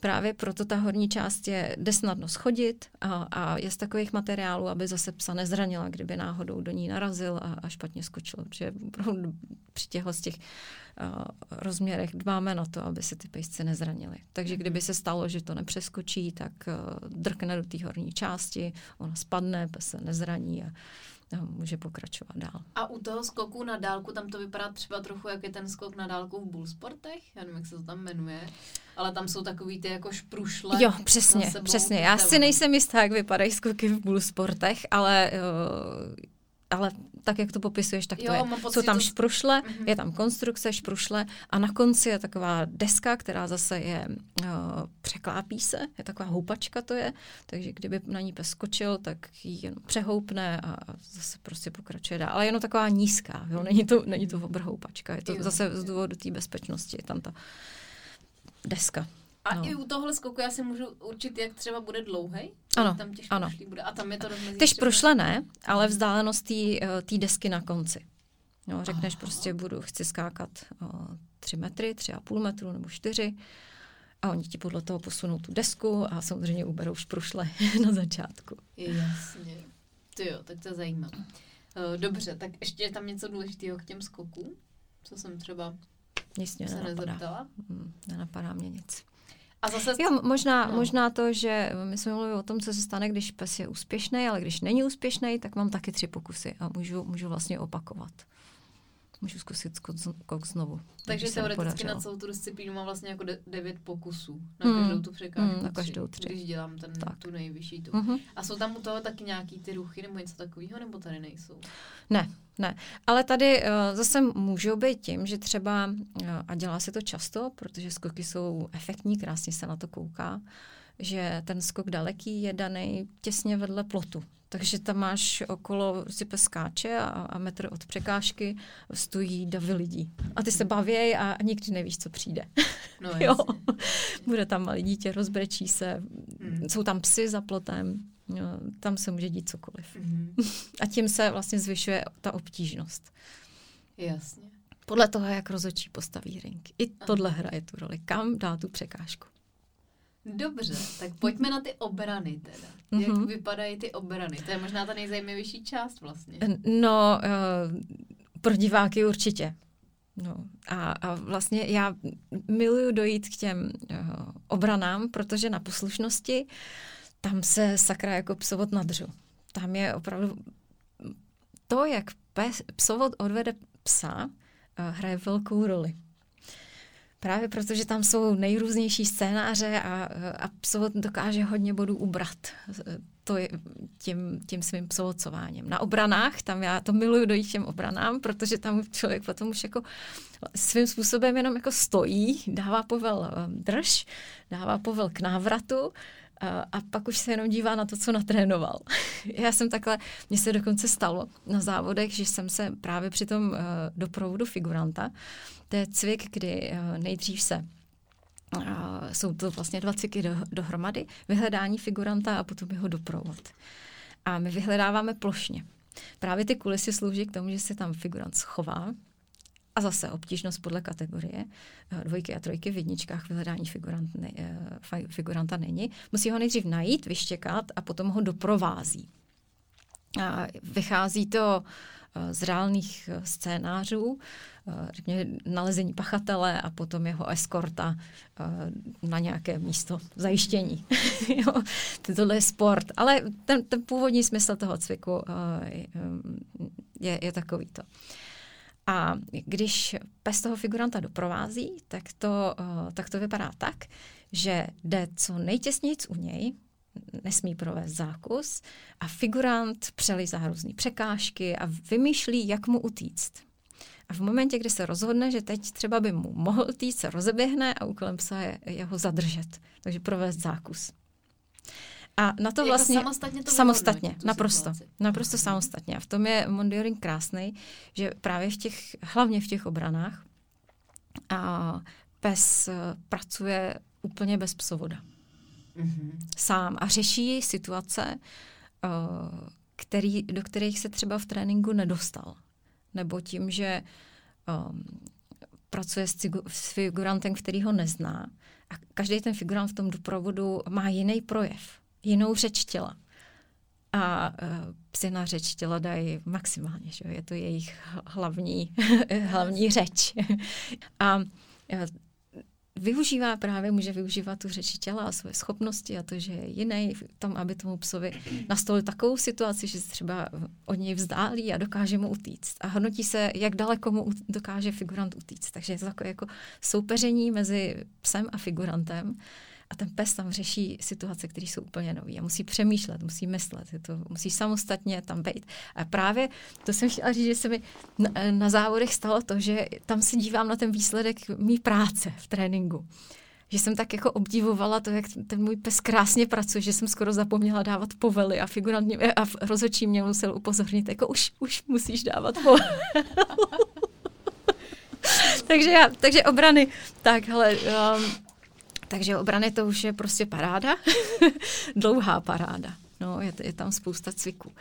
Právě proto ta horní část je, jde snadno schodit a, a je z takových materiálů, aby zase psa nezranila, kdyby náhodou do ní narazil a, a špatně skočil. Protože při těchto z těch uh, rozměrech dbáme na to, aby se ty pejsci nezranili. Takže kdyby se stalo, že to nepřeskočí, tak uh, drkne do té horní části, ona spadne, pes se nezraní a může pokračovat dál.
A u toho skoku na dálku, tam to vypadá třeba trochu, jak je ten skok na dálku v bullsportech, já nevím, jak se to tam jmenuje, ale tam jsou takový ty jako šprušle.
Jo, přesně, přesně. Já si nejsem jistá, jak vypadají skoky v bullsportech, ale uh, ale tak, jak to popisuješ, tak to jo, je. Jsou tam šprušle, mm-hmm. je tam konstrukce, šprušle a na konci je taková deska, která zase je, uh, překlápí se, je taková houpačka to je, takže kdyby na ní pes skočil, tak ji jen přehoupne a zase prostě pokračuje dál. Ale jenom taková nízká, jo? Není, to, není to obrhoupačka, je to jo. zase z důvodu té bezpečnosti, je tam ta deska.
A no. i u tohle skoku já si můžu určit, jak třeba bude dlouhý?
Ano,
tam těch
ano.
Bude. A tam je to
Tyž prošle ne, ale vzdálenost té eh, desky na konci. No, řekneš Aha. prostě, budu, chci skákat o, tři metry, tři a půl metru nebo čtyři a oni ti podle toho posunou tu desku a samozřejmě uberou šprušle na začátku.
Jasně. Ty jo, tak to je zajímavé. Eh, dobře, tak ještě je tam něco důležitého k těm skokům? Co jsem třeba
nic mě
se
nenapadá.
nezeptala?
Hmm, nenapadá mě nic.
A zase...
Jo, možná, no. možná to, že my jsme mluvili o tom, co se stane, když pes je úspěšný, ale když není úspěšný, tak mám taky tři pokusy a můžu, můžu vlastně opakovat. Můžu zkusit skok znovu.
Takže teoreticky na celou tu disciplínu mám vlastně jako de- devět pokusů na mm. každou tu překážku.
Mm, na každou tři.
Když dělám ten, tak. tu nejvyšší tu. Mm-hmm. A jsou tam u toho taky nějaký ty ruchy nebo něco takového, nebo tady nejsou?
Ne, ne. Ale tady uh, zase můžou být tím, že třeba, uh, a dělá se to často, protože skoky jsou efektní, krásně se na to kouká, že ten skok daleký je daný těsně vedle plotu. Takže tam máš okolo si peskáče a, a metr od překážky stojí davy lidí. A ty se baví a, nikdy nevíš, co přijde.
No, jo.
Bude tam malé dítě, rozbrečí se, mm. jsou tam psy za plotem, jo, tam se může dít cokoliv. Mm. a tím se vlastně zvyšuje ta obtížnost.
Jasně.
Podle toho, jak rozočí postaví ring. I tohle hraje tu roli. Kam dá tu překážku.
Dobře, tak pojďme na ty obrany teda. Mm-hmm. Jak mhm. vypadají ty obrany? To je možná ta nejzajímavější část vlastně.
No, uh, pro diváky určitě. No, a, a vlastně já miluju dojít k těm uh, obranám, protože na poslušnosti tam se sakra jako psovod nadřu. Tam je opravdu to, jak pes, psovod odvede psa, uh, hraje velkou roli. Právě protože tam jsou nejrůznější scénáře a, a psovod dokáže hodně bodů ubrat to je tím, tím svým psovocováním. Na obranách, tam já to miluju dojít těm obranám, protože tam člověk potom už jako svým způsobem jenom jako stojí, dává povel eh, drž, dává povel k návratu a pak už se jenom dívá na to, co natrénoval. Já jsem takhle, mně se dokonce stalo na závodech, že jsem se právě při tom uh, doprovodu figuranta, to je cvik, kdy uh, nejdřív se uh, jsou to vlastně dva cviky do, dohromady, vyhledání figuranta a potom jeho doprovod. A my vyhledáváme plošně. Právě ty kulisy slouží k tomu, že se tam figurant schová a zase obtížnost podle kategorie. Dvojky a trojky v jedničkách vyhledání figurant ne, figuranta není. Musí ho nejdřív najít, vyštěkat a potom ho doprovází. A vychází to z reálných scénářů, řekněme, nalezení pachatele a potom jeho eskorta na nějaké místo zajištění. Tohle je sport. Ale ten, ten původní smysl toho cviku je, je takovýto. A když pes toho figuranta doprovází, tak to, tak to vypadá tak, že jde co nejtěsněji u něj, nesmí provést zákus a figurant přelizá různé překážky a vymýšlí, jak mu utíct. A v momentě, kdy se rozhodne, že teď třeba by mu mohl utíct, se rozeběhne a úkolem psa je jeho zadržet. Takže provést zákus. A na to
jako
vlastně
samostatně, to
samostatně naprosto, naprosto samostatně. A v tom je Mondioring krásný, že právě v těch, hlavně v těch obranách, a pes eh, pracuje úplně bez psovoda mm-hmm. sám a řeší situace, uh, který, do kterých se třeba v tréninku nedostal. Nebo tím, že um, pracuje s, cigu, s figurantem, který ho nezná. A každý ten figurant v tom doprovodu má jiný projev, jinou řeč těla. A uh, psi na řeč těla dají maximálně, že je to jejich hlavní, hlavní řeč. a využívá právě, může využívat tu řeči těla a své schopnosti a to, že je jiný tam, aby tomu psovi nastolil takovou situaci, že se třeba od něj vzdálí a dokáže mu utíct. A hodnotí se, jak daleko mu dokáže figurant utíct. Takže je to takové jako soupeření mezi psem a figurantem. A ten pes tam řeší situace, které jsou úplně nové. A musí přemýšlet, musí myslet, je to, musí samostatně tam být. A právě to jsem chtěla říct, že se mi na, na závodech stalo to, že tam se dívám na ten výsledek mý práce v tréninku že jsem tak jako obdivovala to, jak ten můj pes krásně pracuje, že jsem skoro zapomněla dávat povely a figurant a rozhodčí mě musel upozornit, jako už, už musíš dávat povely. takže, já, takže obrany, tak hele, um, takže obrany to už je prostě paráda, dlouhá paráda. No, je, je tam spousta cviků.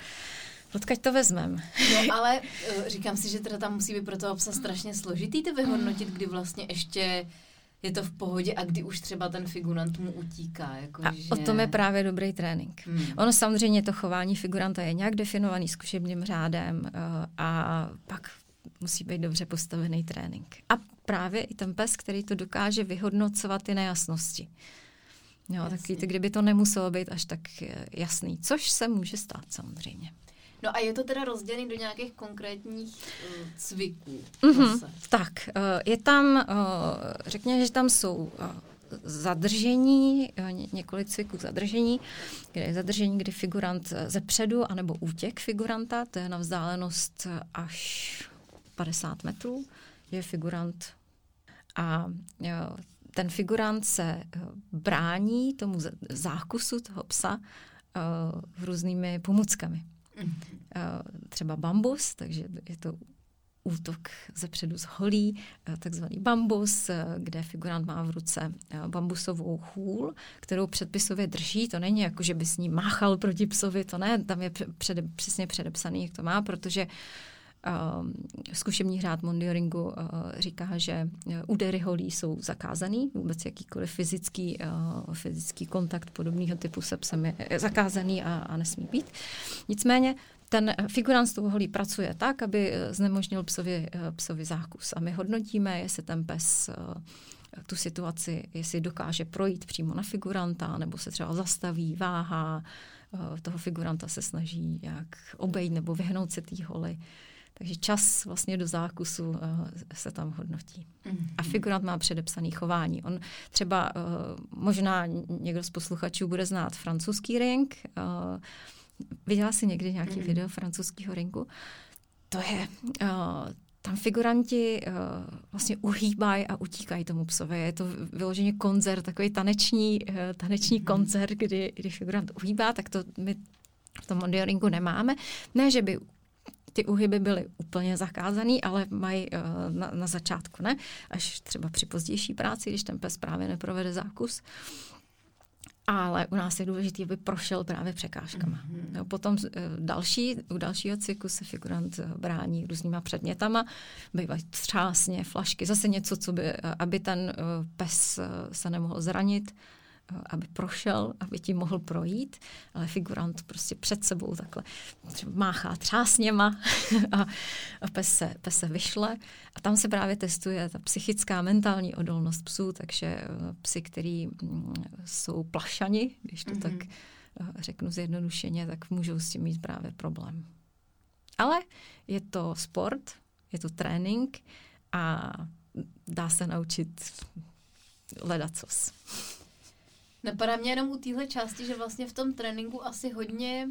Odkaď to vezmem?
No, ale eh, říkám si, že teda tam musí být pro toho psa strašně složitý to vyhodnotit, kdy vlastně ještě je to v pohodě a kdy už třeba ten figurant mu utíká. Jako
a
že...
o tom je právě dobrý trénink. Hmm. Ono samozřejmě to chování figuranta je nějak definovaný zkušebním řádem uh, a pak musí být dobře postavený trénink. A právě i ten pes, který to dokáže vyhodnocovat ty nejasnosti. Jo, taky, kdyby to nemuselo být až tak eh, jasný, což se může stát samozřejmě.
No a je to teda rozdělený do nějakých konkrétních uh, cviků?
Mm-hmm. Tak, uh, je tam, uh, řekněme, že tam jsou uh, zadržení, několik cviků zadržení, kde je zadržení, kdy figurant zepředu, anebo útěk figuranta, to je na vzdálenost až 50 metrů, je figurant a jo, ten figurant se eh, brání tomu zákusu toho psa uh, různými pomůckami. Třeba bambus, takže je to útok ze předu z holí, takzvaný bambus, kde figurant má v ruce bambusovou hůl, kterou předpisově drží. To není jako, že by s ní máchal proti psovi, to ne, tam je přesně předepsaný, jak to má, protože zkušební řád Mondioringu uh, říká, že eh, údery holí jsou zakázaný, vůbec jakýkoliv fyzický, uh, fyzický kontakt podobného typu se psem je, zakázaný a, a nesmí být. Nicméně ten figurant s tou holí pracuje tak, aby znemožnil psovi, psovi zákus. A my hodnotíme, jestli ten pes tu situaci, jestli dokáže projít přímo na figuranta, nebo se třeba zastaví, váha, toho figuranta se snaží jak obejít nebo vyhnout se té holy. Takže čas vlastně do zákusu uh, se tam hodnotí. Mm-hmm. A figurant má předepsaný chování. On třeba, uh, možná někdo z posluchačů bude znát francouzský ring. Uh, viděla jsi někdy nějaký mm-hmm. video francouzského ringu? To je, uh, tam figuranti uh, vlastně uhýbají a utíkají tomu psovi. Je to vyloženě koncert, takový taneční, uh, taneční mm-hmm. koncert, kdy, kdy figurant uhýbá, tak to my v tom monitoringu nemáme. Ne, že by ty uhyby byly úplně zakázaný, ale mají uh, na, na začátku, ne? Až třeba při pozdější práci, když ten pes právě neprovede zákus. ale u nás je důležité, aby prošel právě překážkama. Mm-hmm. Potom uh, další, u dalšího cyklu se figurant uh, brání různýma předmětama, bývají třásně, flašky, zase něco, co by, aby ten uh, pes se nemohl zranit, aby prošel, aby ti mohl projít, ale figurant prostě před sebou takhle máchá třásněma a, a pes, se, pes se vyšle. A tam se právě testuje ta psychická, mentální odolnost psů, takže eh, psy, který mm, jsou plašani, když to mm-hmm. tak eh, řeknu zjednodušeně, tak můžou s tím mít právě problém. Ale je to sport, je to trénink a dá se naučit ledacos.
Napadá mě jenom u téhle části, že vlastně v tom tréninku asi hodně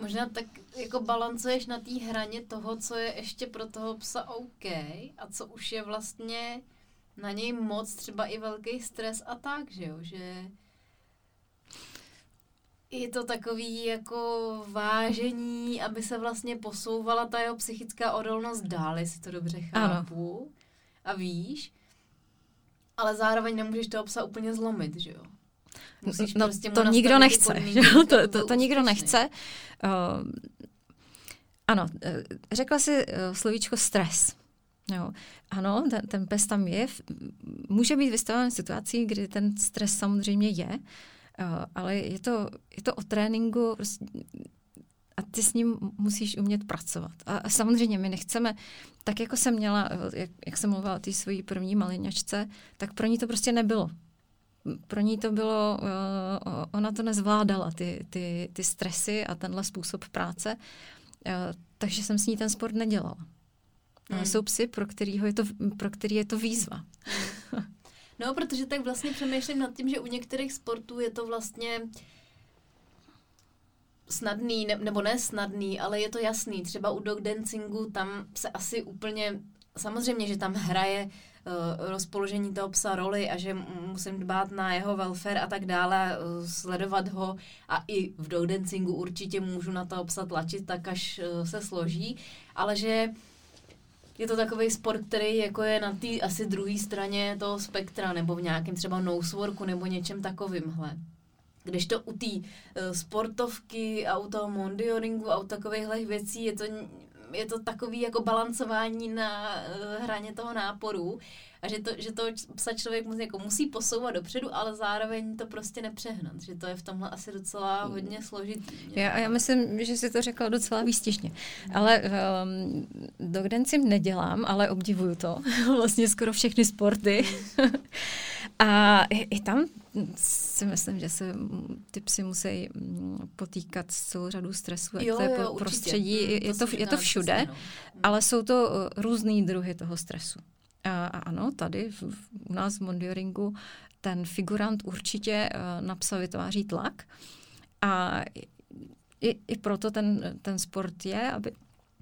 možná tak jako balancuješ na té hraně toho, co je ještě pro toho psa OK a co už je vlastně na něj moc, třeba i velký stres a tak, že jo, že je to takový jako vážení, aby se vlastně posouvala ta jeho psychická odolnost dál, jestli to dobře chápu. Ano. A víš, ale zároveň nemůžeš toho psa úplně zlomit, že jo?
Musíš no, prostě to nikdo nechce. to, to, to, to nikdo nechce. Uh, ano, eh, řekla si uh, slovíčko stres. Jo. Ano, ten, ten pes tam je, může být vystaven situací, kdy ten stres samozřejmě je, uh, ale je to, je to o tréninku, prostě a ty s ním musíš umět pracovat. A, a samozřejmě my nechceme, tak jako jsem měla, jak, jak jsem mluvila o té své první malinačce, tak pro ní to prostě nebylo. Pro ní to bylo, uh, ona to nezvládala, ty, ty, ty stresy a tenhle způsob práce, uh, takže jsem s ní ten sport nedělala. Hmm. Jsou psy, pro, kterýho je to, pro který je to výzva.
No, protože tak vlastně přemýšlím nad tím, že u některých sportů je to vlastně uh, snadný, ne, nebo ne snadný, ale je to jasný. Třeba u dog dancingu tam se asi úplně, samozřejmě, že tam hraje uh, rozpoložení toho psa roli a že musím dbát na jeho welfare a tak dále, uh, sledovat ho a i v dog dancingu určitě můžu na toho psa tlačit tak, až uh, se složí, ale že je to takový sport, který jako je na té asi druhé straně toho spektra, nebo v nějakém třeba noseworku, nebo něčem takovýmhle. Když to u té uh, sportovky a u toho mondioringu a u takovýchhle věcí je to, je to takový jako balancování na uh, hraně toho náporu a že to, že to psa člověk musí, jako musí posouvat dopředu, ale zároveň to prostě nepřehnat, že to je v tomhle asi docela hodně složitý.
Já, já myslím, že jsi to řekla docela výstižně, hmm. ale um, do Gdencim nedělám, ale obdivuju to, vlastně skoro všechny sporty. Hmm. a i, i tam si myslím, že se ty psy musí mm, potýkat s celou řadou stresu. Jo, to je jo, prostředí, určitě. je, je, to, je to všude, no. ale jsou to uh, různý druhy toho stresu. A, a ano, tady v, v, u nás v Mondioringu ten figurant určitě uh, na psa vytváří tlak a i, i proto ten, ten sport je, aby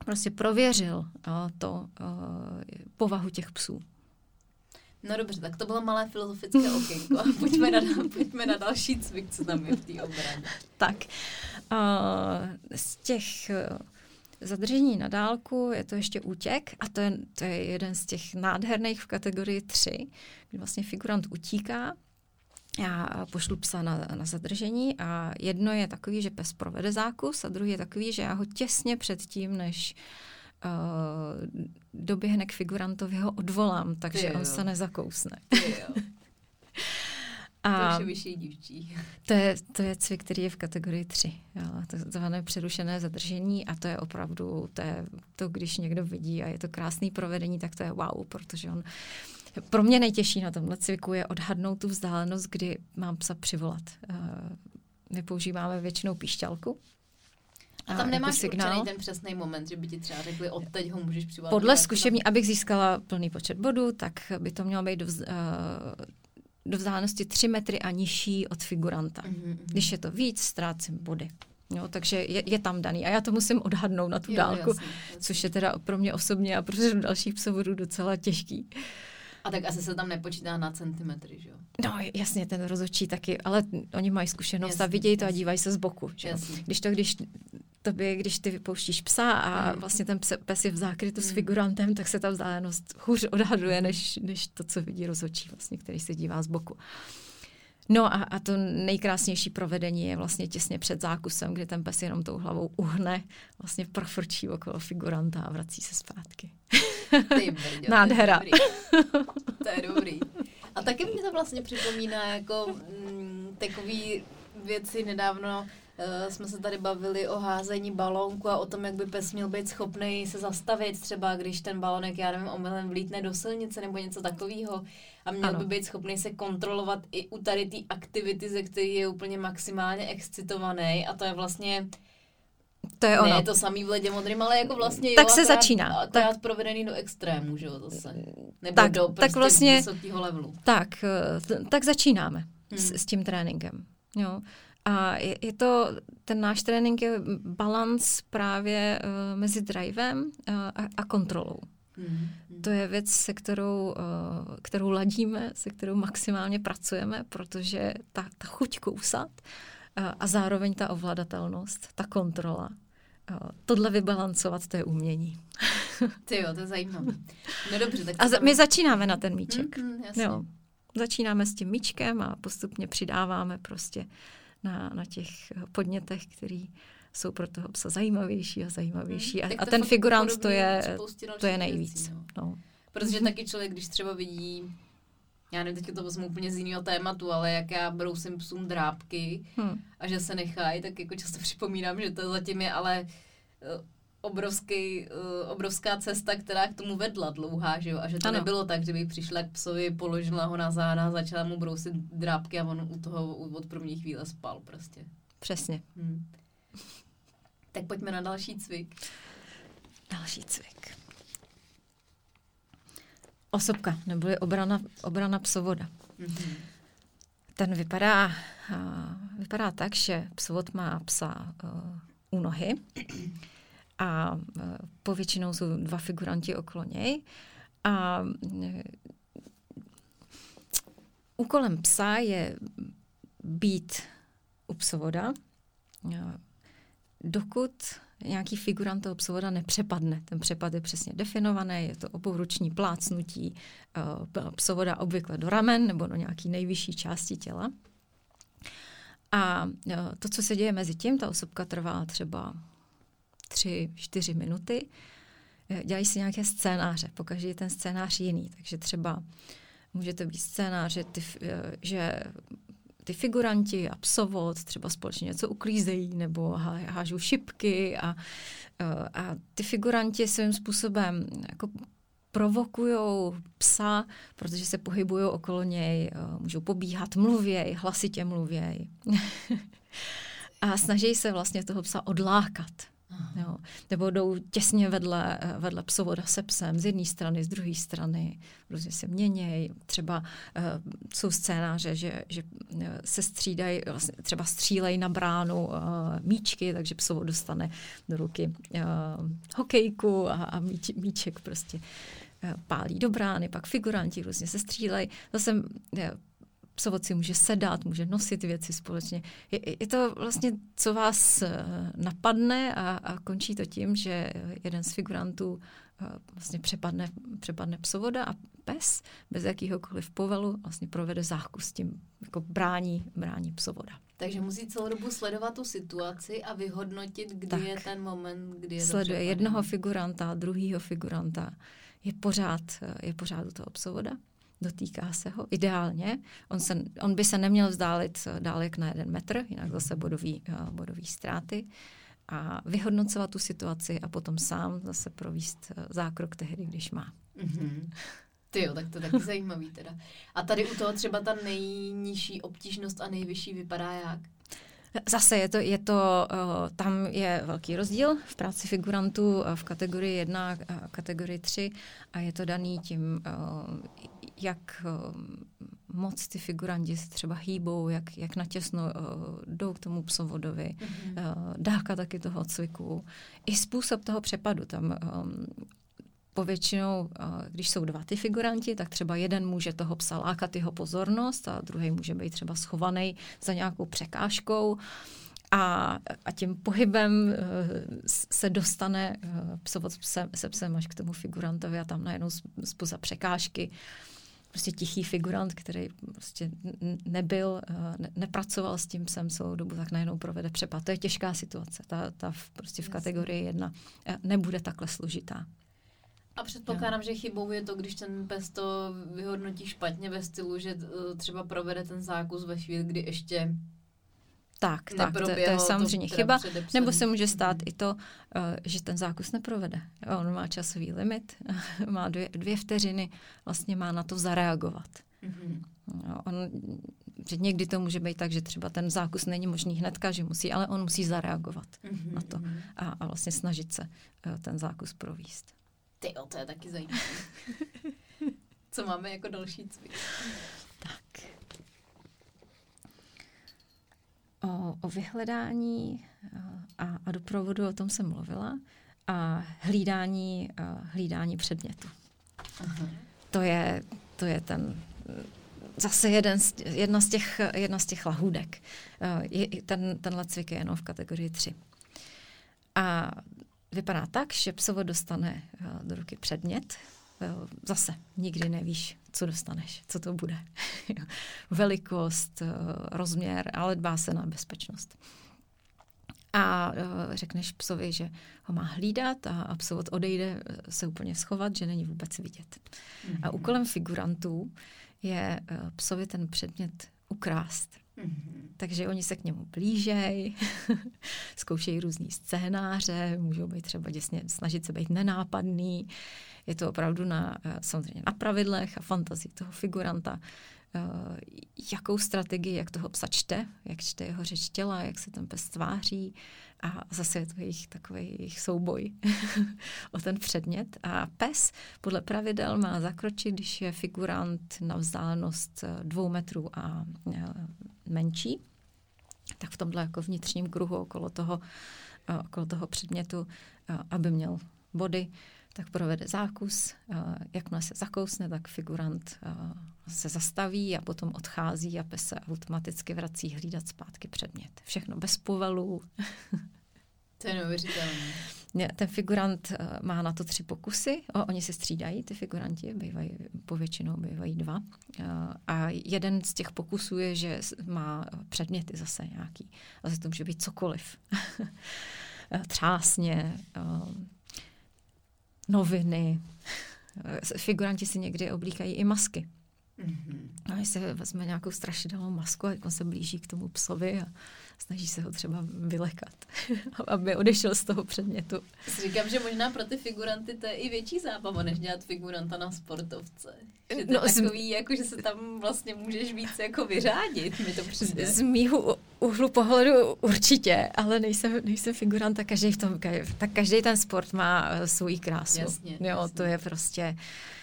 prostě prověřil uh, to uh, povahu těch psů.
No dobře, tak to bylo malé filozofické okénko. Pojďme na, pojďme na další cvik, co tam je v té obraně.
Tak, uh, z těch uh, zadržení na dálku je to ještě útěk a to je, to je jeden z těch nádherných v kategorii 3, kdy vlastně figurant utíká já pošlu psa na, na zadržení a jedno je takový, že pes provede zákus a druhý je takový, že já ho těsně před tím, než uh, uh, doběhne k figurantovi, ho odvolám, takže on se nezakousne.
A to je vyšší dívčí.
To je, to je cvik, který je v kategorii 3. Jo, to je přerušené zadržení a to je opravdu, to, je, to když někdo vidí a je to krásný provedení, tak to je wow, protože on pro mě nejtěžší na tomhle cviku je odhadnout tu vzdálenost, kdy mám psa přivolat. Uh, my používáme většinou píšťalku,
a tam nemáš signál. ten přesný moment, že by ti třeba řekli, od teď ho můžeš přivolat.
Podle zkušení, abych získala plný počet bodů, tak by to mělo být do, vz, uh, do vzdálenosti 3 metry a nižší od figuranta. Mm-hmm. Když je to víc, ztrácím body. Jo, takže je, je tam daný. A já to musím odhadnout na tu jo, dálku, jasný, jasný. což je teda pro mě osobně a pro dalších psovodů docela těžký. Uh,
a tak asi se tam nepočítá na centimetry, že jo?
No jasně, ten rozhodčí taky, ale oni mají zkušenost jasně, a vidějí to jasně. a dívají se z boku. Že jo? Když to, když tobě, když ty vypouštíš psa a mm. vlastně ten pes je v zákrytu mm. s figurantem, tak se ta vzdálenost hůř odhaduje, než, než to, co vidí rozhodčí, vlastně, který se dívá z boku. No a, a to nejkrásnější provedení je vlastně těsně před zákusem, kdy ten pes jenom tou hlavou uhne, vlastně profrčí okolo figuranta a vrací se zpátky.
Ty brďo,
Nádhera.
To je, dobrý. to je dobrý. A taky mě to vlastně připomíná jako mm, takový věci nedávno jsme se tady bavili o házení balónku a o tom, jak by pes měl být schopný se zastavit, třeba když ten balonek, já nevím, omylem vlítne do silnice nebo něco takového a měl ano. by být schopný se kontrolovat i u tady té aktivity, ze který je úplně maximálně excitovaný a to je vlastně
to je ono.
Ne, to samý v ledě modrým, ale jako vlastně
tak
jo,
se
akorát,
začíná.
Akorát
tak,
provedený do extrému, že jo, zase. Nebo
tak,
do prostě
tak vlastně,
vysokého levelu.
Tak, eh, tak začínáme hmm. s, s tím tréninkem. Jo. A je, je to, ten náš trénink je balans právě uh, mezi drivem uh, a, a kontrolou. Hmm. To je věc, se kterou, uh, kterou ladíme, se kterou maximálně pracujeme, protože ta, ta chuť kousat uh, a zároveň ta ovladatelnost, ta kontrola, tohle vybalancovat, to je umění.
Ty jo, to je zajímavé. No dobře, tak
a za, my začínáme na ten míček.
Mm, mm, jasně.
Jo. Začínáme s tím míčkem a postupně přidáváme prostě na, na těch podnětech, který jsou pro toho psa zajímavější a zajímavější. Hmm, a, a ten figurant to je, to je nejvíc. Věcí, no. No.
Protože taky člověk, když třeba vidí, já nevím, teď to vezmu úplně z jiného tématu, ale jak já brousím psům drápky hmm. a že se nechají, tak jako často připomínám, že to zatím je ale eh, obrovský, uh, obrovská cesta, která k tomu vedla dlouhá, že jo? A že to ano. nebylo tak, že bych přišla k psovi, položila ho na záda, začala mu brousit drápky a on u toho od první chvíle spal prostě.
Přesně. Hmm.
Tak pojďme na další cvik.
Další cvik. Osobka, neboli obrana, obrana psovoda. Mm-hmm. Ten vypadá, uh, vypadá tak, že psovod má psa uh, u nohy a e, povětšinou jsou dva figuranti okolo něj. A e, úkolem psa je být u psovoda, e, dokud nějaký figurant toho psovoda nepřepadne. Ten přepad je přesně definovaný, je to obouruční plácnutí psovoda obvykle do ramen nebo do nějaký nejvyšší části těla. A to, co se děje mezi tím, ta osobka trvá třeba tři, čtyři minuty. Eh, dělají si nějaké scénáře, pokaždé je ten scénář jiný. Takže třeba může to být scénář, že ty, eh, že ty figuranti a psovod třeba společně něco uklízejí nebo hážou šipky a, eh, a ty figuranti svým způsobem jako provokují psa, protože se pohybují okolo něj, můžou pobíhat, mluvěj, hlasitě mluvěj. a snaží se vlastně toho psa odlákat. Jo. Nebo jdou těsně vedle, vedle psovoda se psem, z jedné strany, z druhé strany, různě se měnějí. Třeba uh, jsou scénáře, že, že eh, se střídají, vlastně třeba střílejí na bránu uh, míčky, takže psovod dostane do ruky uh, hokejku a, a míč, míček prostě uh, pálí do brány, pak figuranti různě se střílejí. Zase psovod si může sedat, může nosit věci společně. Je, je to vlastně, co vás eh, napadne a, a končí to tím, že jeden z figurantů eh, vlastně přepadne, přepadne psovoda a pes bez jakýhokoliv povelu vlastně provede zákus s tím, jako brání, brání psovoda.
Takže musí celou dobu sledovat tu situaci a vyhodnotit, kdy tak. je ten moment, kdy je
Sleduje jednoho figuranta, druhýho figuranta. Je pořád, eh, je pořád u toho psovoda dotýká se ho ideálně. On, se, on by se neměl vzdálit dál jak na jeden metr, jinak zase bodový, uh, bodový ztráty. A vyhodnocovat tu situaci a potom sám zase províst uh, zákrok tehdy, když má.
Mm-hmm. Ty jo, tak to taky zajímavý teda. A tady u toho třeba ta nejnižší obtížnost a nejvyšší vypadá jak?
Zase je to, je to, tam je velký rozdíl v práci figurantů v kategorii 1 a kategorii 3 a je to daný tím, jak moc ty figuranti se třeba hýbou, jak, jak natěsno jdou k tomu psovodovi, mm-hmm. dávka taky toho cviku, i způsob toho přepadu. Tam um, povětšinou, když jsou dva ty figuranti, tak třeba jeden může toho psa lákat jeho pozornost a druhý může být třeba schovaný za nějakou překážkou a, a tím pohybem uh, se dostane uh, psovod se, se psem až k tomu figurantovi a tam najednou spoza překážky prostě tichý figurant, který prostě nebyl, ne, nepracoval s tím psem celou dobu, tak najednou provede přepad. To je těžká situace. Ta, ta v, prostě v kategorii jedna nebude takhle složitá.
A předpokládám, že chybou je to, když ten pes to vyhodnotí špatně ve stylu, že třeba provede ten zákus ve chvíli, kdy ještě
tak, tak, to, to je samozřejmě to chyba. Nebo se může stát i to, uh, že ten zákus neprovede. On má časový limit, má dvě, dvě vteřiny, vlastně má na to zareagovat. Mm-hmm. On, že někdy to může být tak, že třeba ten zákus není možný hnedka, že musí, ale on musí zareagovat mm-hmm. na to mm-hmm. a, a vlastně snažit se uh, ten zákus províst.
Ty, to je taky zajímavé. Co máme jako další cvik?
Tak. O, o vyhledání a, a doprovodu o tom jsem mluvila a hlídání, a hlídání předmětu. Aha. To je, to je ten zase jeden z, jedna, z těch, jedna z těch lahůdek. Je, ten, tenhle cvik je jenom v kategorii 3. A vypadá tak, že psovo dostane do ruky předmět, zase nikdy nevíš, co dostaneš, co to bude. Velikost, eh, rozměr, ale dbá se na bezpečnost. A uh, řekneš psovi, že ho má hlídat a, a psovod odejde eh, se úplně schovat, že není vůbec vidět. Mm-hmm. A mhm. úkolem figurantů je psovi ten předmět ukrást. Mm-hmm. Takže oni se k němu blížejí, zkoušejí různý scénáře, můžou být třeba děsně, snažit se být nenápadný. Je to opravdu na, eh, samozřejmě na pravidlech a fantazii toho figuranta, eh, jakou strategii, jak toho psa čte, jak čte jeho řeč těla, jak se ten pes tváří. A zase je to jejich takový jejich souboj o ten předmět. A pes podle pravidel má zakročit, když je figurant na vzdálenost eh, dvou metrů a menší, tak v tomhle jako vnitřním kruhu okolo toho, okolo toho předmětu, aby měl body, tak provede zákus. Jakmile se zakousne, tak figurant se zastaví a potom odchází a pes se automaticky vrací hlídat zpátky předmět. Všechno bez povelů.
To je neuvěřitelné.
Ten figurant má na to tři pokusy. O, oni se střídají, ty figuranti, bývají, povětšinou bývají dva. A jeden z těch pokusů je, že má předměty zase nějaký. A to může být cokoliv. Třásně, noviny. Figuranti si někdy oblíkají i masky. Mm-hmm. A se vezme nějakou strašidelnou masku a on se blíží k tomu psovi a snaží se ho třeba vylekat, aby odešel z toho předmětu.
Si říkám, že možná pro ty figuranty to je i větší zábava, než dělat figuranta na sportovce. Že to no, je takový, z... jako, že se tam vlastně můžeš víc jako vyřádit, mi to přijde.
Z, z mýho úhlu pohledu určitě, ale nejsem, nejsem figurant a každý v tom, tak každý ten sport má uh, svůj krásu.
Jasně,
jo,
jasně.
to je prostě uh, eh,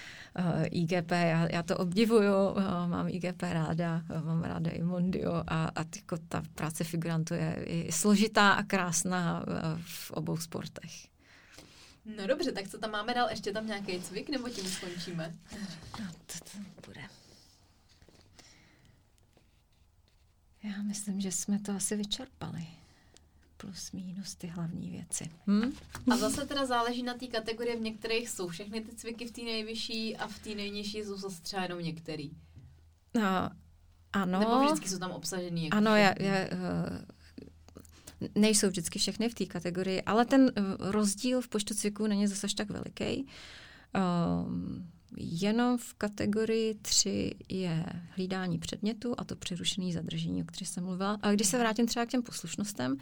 IGP, já, já to obdivuju, uh, mám IGP ráda, uh, mám ráda i Mondio a, a tyko, ta práce figurantu je, je složitá a krásná uh, v obou sportech.
No dobře, tak co tam máme dál? Ještě tam nějaký cvik, nebo tím skončíme?
No, to, to bude. Já myslím, že jsme to asi vyčerpali. Plus, minus ty hlavní věci. Hm?
A zase teda záleží na té kategorii, v některých jsou všechny ty cviky v té nejvyšší a v té nejnižší jsou zase třeba jenom některý.
No, ano.
Nebo vždycky jsou tam obsažený. Jako
ano, já, já, uh, nejsou vždycky všechny v té kategorii, ale ten uh, rozdíl v počtu cviků není zase tak veliký. Um, Jenom v kategorii 3 je hlídání předmětu a to přerušený zadržení, o které jsem mluvila. A když se vrátím třeba k těm poslušnostem,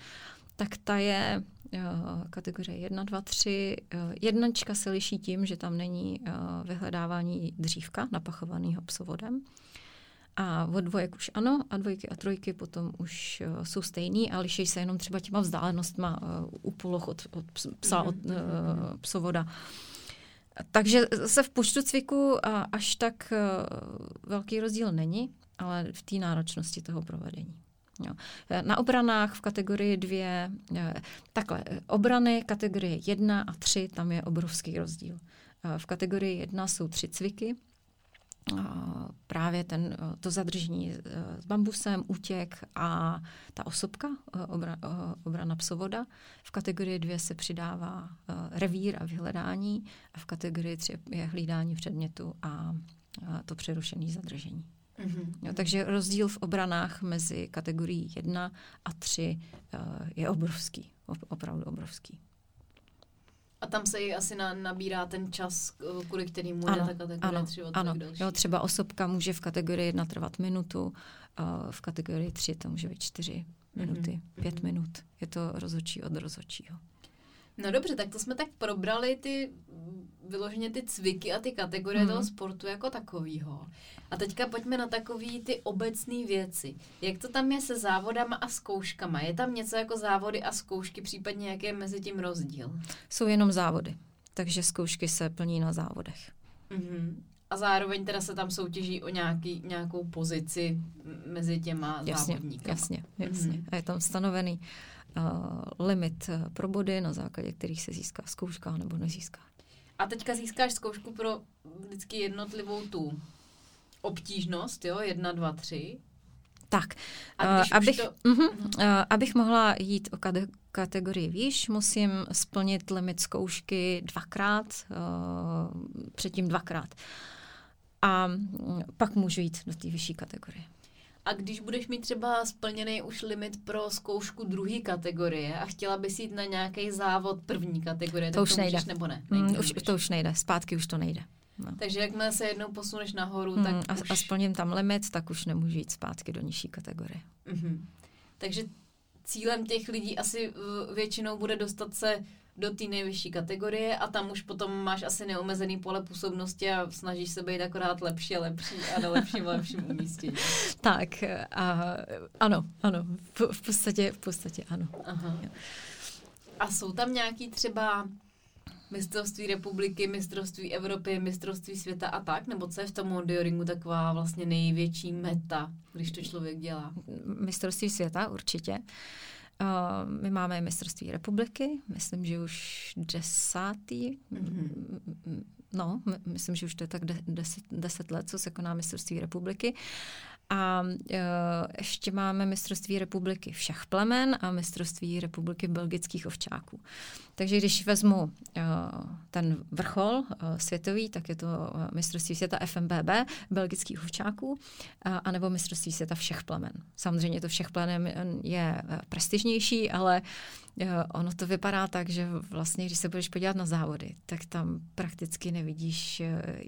tak ta je uh, kategorie 1, 2, 3. Uh, jednačka se liší tím, že tam není uh, vyhledávání dřívka napachovaného psovodem. A od dvojek už ano, a dvojky a trojky potom už uh, jsou stejný a liší se jenom třeba těma vzdálenostma uh, u poloh od, od psa, od uh, psovoda. Takže se v počtu cviků až tak velký rozdíl není, ale v té náročnosti toho provedení. Jo. Na obranách v kategorii dvě, eh, takhle, obrany kategorie 1 a 3, tam je obrovský rozdíl. Eh, v kategorii 1 jsou tři cviky, právě ten, eh, to zadržení s bambusem, útěk a ta osobka, obra, obrana psovoda. V kategorii 2 se přidává revír a vyhledání a v kategorii 3 je hlídání předmětu a to přerušené zadržení.
Mhm.
Jo, takže rozdíl v obranách mezi kategorií 1 a 3 uh, je obrovský, op- opravdu obrovský.
A tam se i asi na, nabírá ten čas, k- kvůli kterýmu je
Ano,
ta kategorie
ano,
tři o
ano.
delší.
Jo, třeba osobka může v kategorii 1 trvat minutu, a v kategorii 3 to může být 4 minuty,
Mhm,
5
mhm.
minut. Je to rozhodčí od rozhodčího.
No dobře, tak to jsme tak probrali ty vyloženě ty cviky a ty kategorie
Mhm.
toho sportu jako takovýho. A teďka pojďme na takový ty obecné věci. Jak to tam je se závodama a zkouškama? Je tam něco jako závody a zkoušky, případně jaký je mezi tím rozdíl?
Jsou jenom závody, takže zkoušky se plní na závodech.
Mhm. A zároveň teda se tam soutěží o nějaký, nějakou pozici mezi těma
Jasně,
závodníky.
jasně, jasně.
Mhm.
A je tam stanovený uh, limit uh, pro body, na základě kterých se získá zkouška nebo nezíská.
A teďka získáš zkoušku pro vždycky jednotlivou tu obtížnost, jo, jedna, dva, tři.
Tak,
A když už
abych,
to-
to... uh, abych mohla jít o kate- kategorii výš, musím splnit limit zkoušky dvakrát, uh, předtím dvakrát. A mm, pak můžu jít do té vyšší kategorie.
A když budeš mít třeba splněný už limit pro zkoušku druhé kategorie a chtěla bys jít na nějaký závod první kategorie,
To
tak
už
to můžeš,
nejde.
nebo ne?
Mm,
Nejde,
už,
nemůžeš.
to už nejde, zpátky už to nejde. No.
Takže jakmile se jednou posuneš nahoru,
Mm,
tak
a,
už...
a splním tam limit, tak už nemůžu jít zpátky do nižší kategorie.
Mhm. Takže cílem těch lidí asi uh, většinou bude dostat se do té nejvyšší kategorie a tam už potom máš asi neomezený pole působnosti a snažíš se být akorát lepší a lepší a na lepším a lepším umístění.
Tak, a, ano, ano, v, v, podstatě, v podstatě ano.
Aha. A jsou tam nějaký třeba mistrovství republiky, mistrovství Evropy, mistrovství světa a tak? Nebo co je v tom mondioringu taková vlastně největší meta, když to člověk dělá?
Mistrovství světa určitě. Uh, my máme mistrovství republiky, myslím, že už desátý,
Mhm.
mm, no, my- myslím, že už to je tak de- deset, deset let, co se koná mistrovství republiky. A uh, ještě máme mistrovství republiky všech plemen a mistrovství republiky belgických ovčáků. Takže když vezmu uh, ten vrchol uh, světový, tak je to uh, mistrovství světa FMBB belgických ovčáků, a, anebo mistrovství světa všech plemen. Samozřejmě to všech plemen je prestižnější, ale ono to vypadá tak, že vlastně, když se budeš podívat na závody, tak tam prakticky nevidíš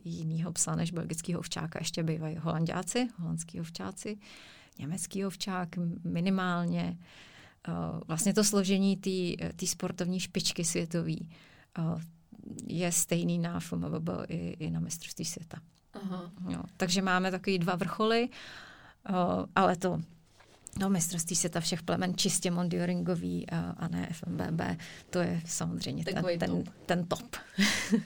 jinýho psa než belgického ovčáka. Ještě bývají holandáci, holandský ovčáci, německý ovčák minimálně. Uh, vlastně to složení té sportovní špičky světový uh, je stejný na FMBB i, i na mistrovství světa.
Aha.
Jo, takže máme takový dva vrcholy, ale to No, mistrovství světa všech plemen čistě mondioringový a, a ne FMBB, to je samozřejmě ten, ten,
top.
ten top.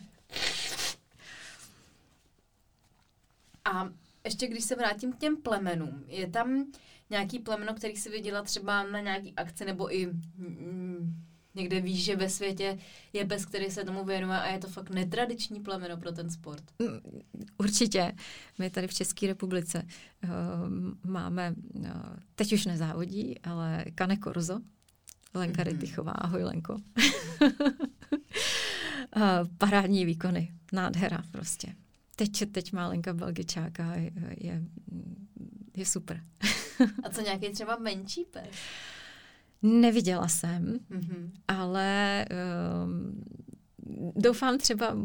A ještě když se vrátím k těm plemenům, je tam nějaký plemeno, který si viděla třeba na nějaký akci, nebo i mm, někde víš, že ve světě je pes, který se tomu věnuje a je to fakt netradiční plemeno pro ten sport.
Mm, Určitě. My tady v České republice uh, máme, uh, teď už nezávodí, ale Kane Korzo, Lenka
Mhm.
Rytichová, ahoj Lenko. uh, parádní výkony, nádhera prostě. Teď, teď má Lenka Belgičáka, je, je, je super.
A co nějaký třeba menší pes?
Neviděla jsem,
Mhm.
ale um, doufám třeba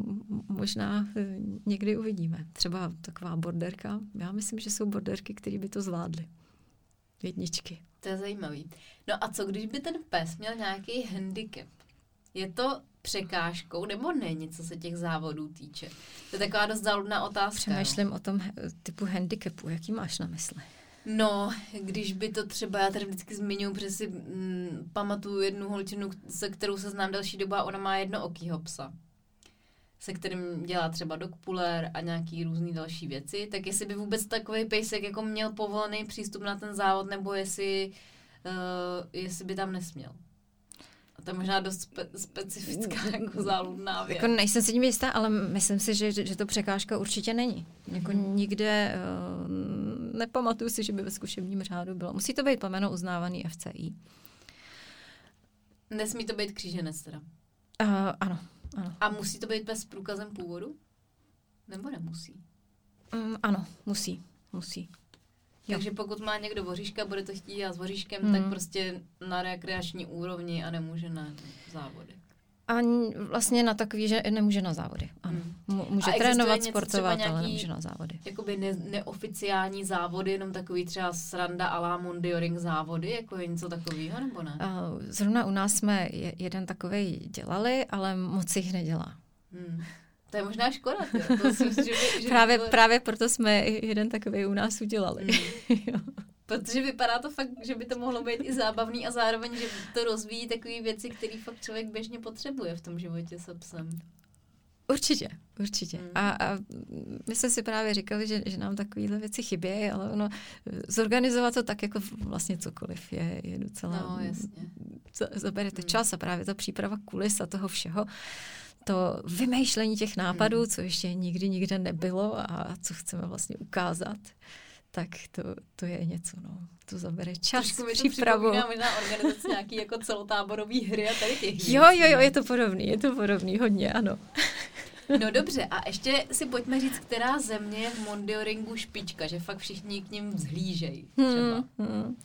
možná eh, někdy uvidíme. Třeba taková borderka. Já myslím, že jsou borderky, které by to zvládly. Jedničky.
To je zajímavý. No a co když by ten pes měl nějaký handicap? Je to překážkou nebo není, co se těch závodů týče? To je taková dost záludná otázka. jo.
Přemýšlím o tom he- typu handicapu. Jaký máš na mysli?
No, když by to třeba, já tady vždycky zmiňuji, protože si mm, pamatuju jednu holčinu, se kterou se znám další doba, ona má jednookýho psa se kterým dělá třeba dogpuller a nějaký různý další věci, tak jestli by vůbec takový pejsek jako měl povolený přístup na ten závod, nebo jestli, uh, jestli by tam nesměl. To je možná dost spe- specifická jako záludná věc.
Jako nejsem si tím jistá, ale myslím si, že, že to překážka určitě není. Jako
Mhm.
nikde uh, nepamatuju si, že by ve zkušebním řádu bylo. Musí to být plemeno uznávaný FCI.
Nesmí to být kříženec teda.
Uh, ano, ano.
A musí to být s průkazem původu? Nebo nemusí?
Mm, ano, musí, musí.
Jo. Takže pokud má někdo voříška, bude to chtít dělat s voříškem, mm. tak prostě na rekreační úrovni a nemůže na závody.
A vlastně na takový, že nemůže na závody. Ano. Hmm. Může trénovat, sportovat, nějaký, ale nemůže na závody.
Jakoby ne, neoficiální závody, jenom takový třeba sranda a la Mondioring závody, jako je něco takového, nebo ne?
Zrovna u nás jsme jeden takový dělali, ale moc jich nedělá. Hmm.
To je možná škoda. To si, že by,
že právě, by právě proto jsme jeden takový u nás udělali.
Hmm. Protože vypadá to fakt, že by to mohlo být i zábavný a zároveň, že to rozvíjí takové věci, které fakt člověk běžně potřebuje v tom životě se psem.
Určitě, určitě. Mm. A, a my jsme si právě říkali, že, že nám takovéhle věci chybějí, ale ono, zorganizovat to tak jako vlastně cokoliv je, je docela...
No, jasně.
Zaberete mm. čas a právě ta příprava kulis a toho všeho, to vymýšlení těch nápadů, mm. co ještě nikdy nikde nebylo a co chceme vlastně ukázat tak to, to je něco, no. To zabere čas, Trošku přípravu.
Trošku možná organizace nějaký jako celotáborový hry a tady těch
Jo, jo, jo, je to podobný, je to podobný, hodně, ano.
No dobře, a ještě si pojďme říct, která země je v Mondioringu špička, že fakt všichni k ním vzhlížejí třeba. Hmm, hmm.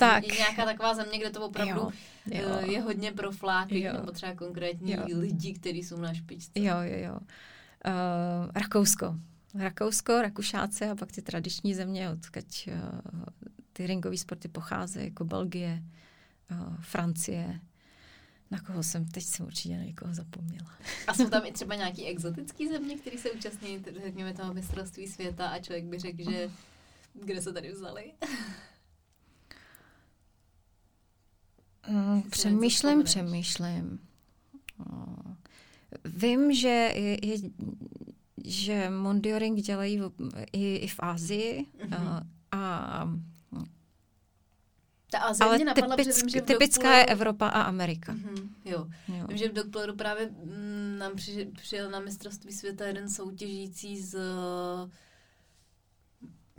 Tak. Je nějaká taková země, kde to opravdu jo, jo. Eh, je hodně profláky, nebo třeba konkrétní jo. lidi, kteří jsou na špičce.
Jo, jo, jo. Uh, Rakousko. Rakousko, Rakušáci a pak ty tradiční země, odkud uh, ty ringové sporty pocházejí, jako Belgie, uh, Francie. Na koho jsem, teď jsem určitě na někoho zapomněla.
A jsou tam i třeba nějaký exotický země, které se účastní, řekněme, toho mistrovství světa a člověk by řekl, že kde se tady vzali?
Přemýšlím, přemýšlím. Vím, že je, je že Mondioring dělají i, i v Ázii mm-hmm. a
ta Azie ale mě napadla, typick, vím, že
typická Doppleru... je Evropa a Amerika.
Mm-hmm, jo. jo. Vím, že v Doppleru právě mm, nám při, přijel na mistrovství světa jeden soutěžící z